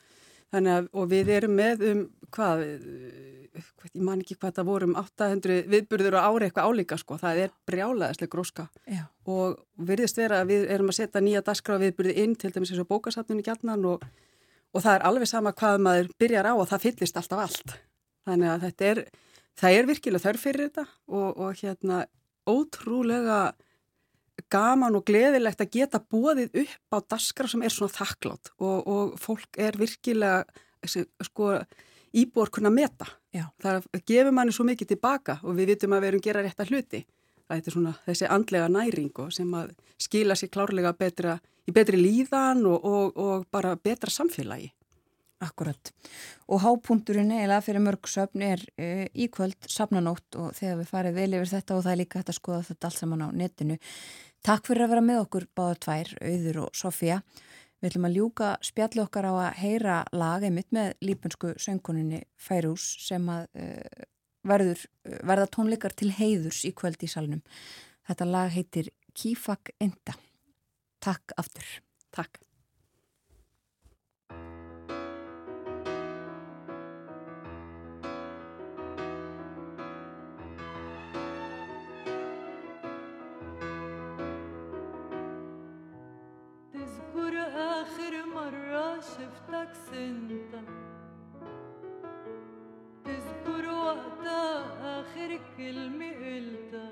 að, og við erum með um, hvað, ég man ekki hvað það vorum 800 viðburður á ári eitthvað álíka, sko, það er brjálaðislega gróska Já. og virðist vera að við erum að setja nýja dasgráðviðbyrði inn til dæmis eins og bókasafnunni gætnan og, og það er alveg sama hvað maður byrjar á og það fyllist alltaf allt. Þannig að þetta er, það er virkilega þörf fyrir þetta og, og hérna ótrúlega gaman og gleðilegt að geta bóðið upp á dasgraf sem er svona þakklátt og, og fólk er virkilega sko íbúar kunna meta. Já. Það gefur manni svo mikið tilbaka og við vitum að við erum gera rétt að hluti þetta er svona þessi andlega næringu sem að skila sér klárlega betra, í betri líðan og, og, og bara betra samfélagi. Akkurat. Og hápunkturinn eða fyrir mörgsöfn er e, í kvöld safnanótt og þegar við farið vel yfir þetta og það er líka hægt að skoða þetta allt saman á netinu. Takk fyrir að vera með okkur báða tvær, Auður og Sofía. Við ætlum að ljúka spjalli okkar á að heyra lag einmitt með lípensku söngkoninni Færús sem að e, verður, verða tónleikar til heiðurs í kvöld í salnum. Þetta lag heitir Kífak Enda. Takk aftur. Takk. مرة شفتك سنتك تذكر وقتها آخر كلمة قلتها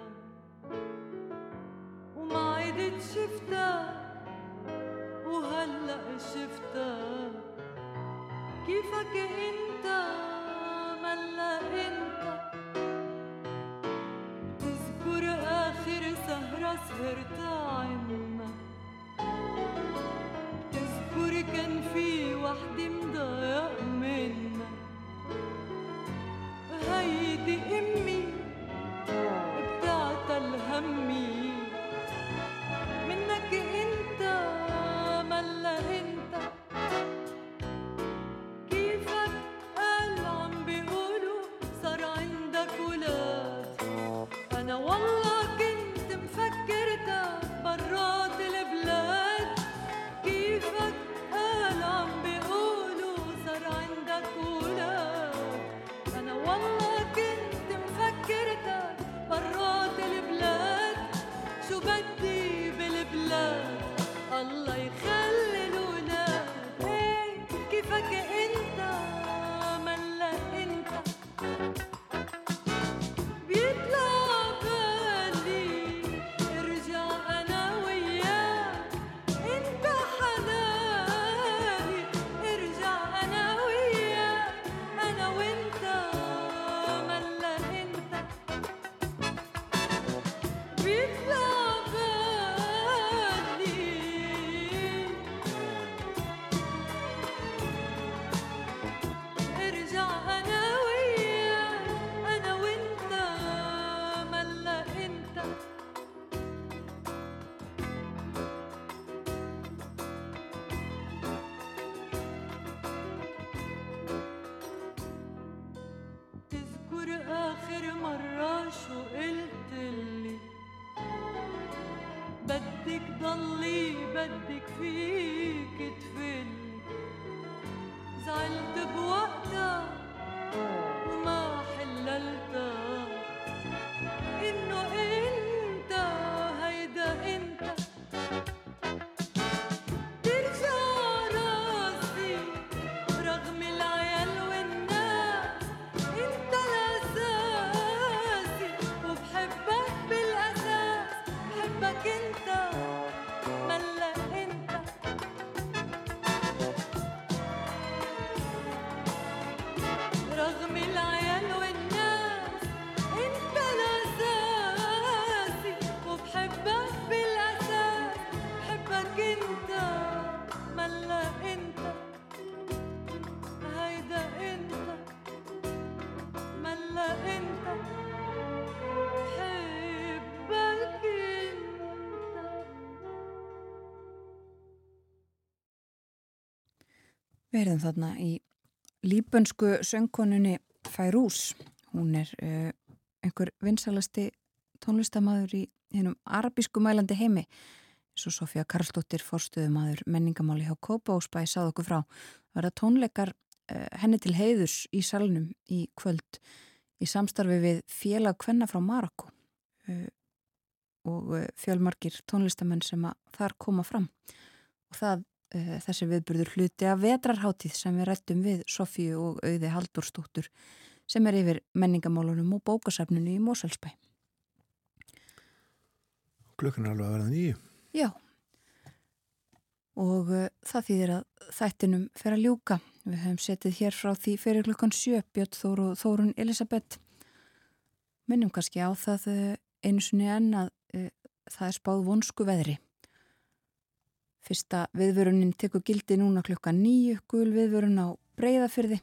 وما عدت شفتها وهلأ شفتها كيفك انت؟ ملا انت. تذكر آخر سهرة سهرتها عنا. كان في واحد مضايق منك هيدي أمي بتعتل همي Við erum þarna í líbönsku söngkonunni Færús. Hún er uh, einhver vinsalasti tónlistamæður í hennum arabísku mælandi heimi. Svo Sofía Karlsdóttir, forstuðumæður menningamáli hjá Kópa og Spæ sáð okkur frá. Það verða tónleikar uh, henni til heiðurs í salnum í kvöld í samstarfi við félag Kvenna frá Marokko. Uh, og uh, fjölmarkir tónlistamenn sem að þar koma fram og það, þessi viðburður hluti af vetrarháttíð sem við rættum við Sofíu og auði Haldurstóttur sem er yfir menningamálunum og bókasafninu í Moselsbæ. Klukkan er alveg að verða nýju. Já, og uh, það þýðir að þættinum fer að ljúka. Við höfum setið hér frá því fyrir klukkan sjö, Björn Þór og Þórun Elisabeth. Minnum kannski á það uh, einu sinni enn að uh, það er spáð vonsku veðri. Fyrsta viðvörunin tekur gildi núna klukkan nýju, gul viðvörun á breyðafyrði.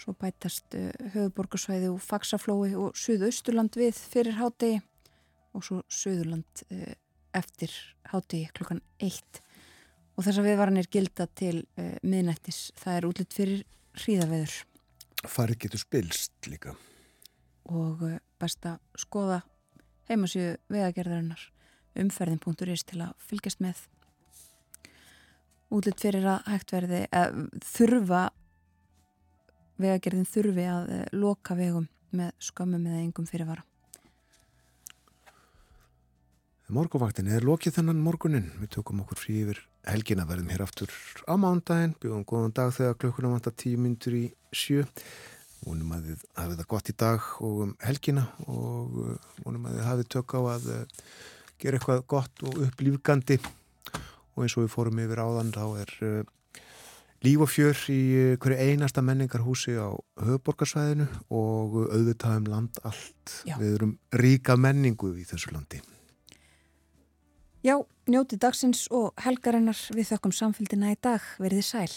Svo bætast uh, höfuborgarsvæði og faksaflói og suðausturland við fyrir hádegi og svo suðurland uh, eftir hádegi klukkan eitt og þess að viðvaranir gilda til uh, miðnættis. Það er útlitt fyrir hríðaveður Farið getur spilst líka. og best að skoða heimasíðu vegagerðarinnar umferðin.is til að fylgjast með útlitt fyrir að hægt verði að þurfa vegagerðin þurfi að uh, loka vegum með skömmum eða engum fyrirvara. Morguvaktin er lokið þennan morgunin. Við tökum okkur frí yfir helgina verðum hér aftur á mándaginn. Bjóðum góðan dag þegar klukkuna vantar tíu myndur í sjö. Vonum að þið hafið það gott í dag og um helgina og uh, vonum að þið hafið tök á að gera eitthvað gott og upplýfgandi og eins og við fórum yfir áðan þá er uh, líf og fjör í uh, hverju einasta menningarhúsi á höfuborgarsvæðinu og auðvitað um land allt. Já. Við erum ríka menningu í þessu landi. Já, njóti dagsins og helgarinnar við þökkum samfélgina í dag verið sæl.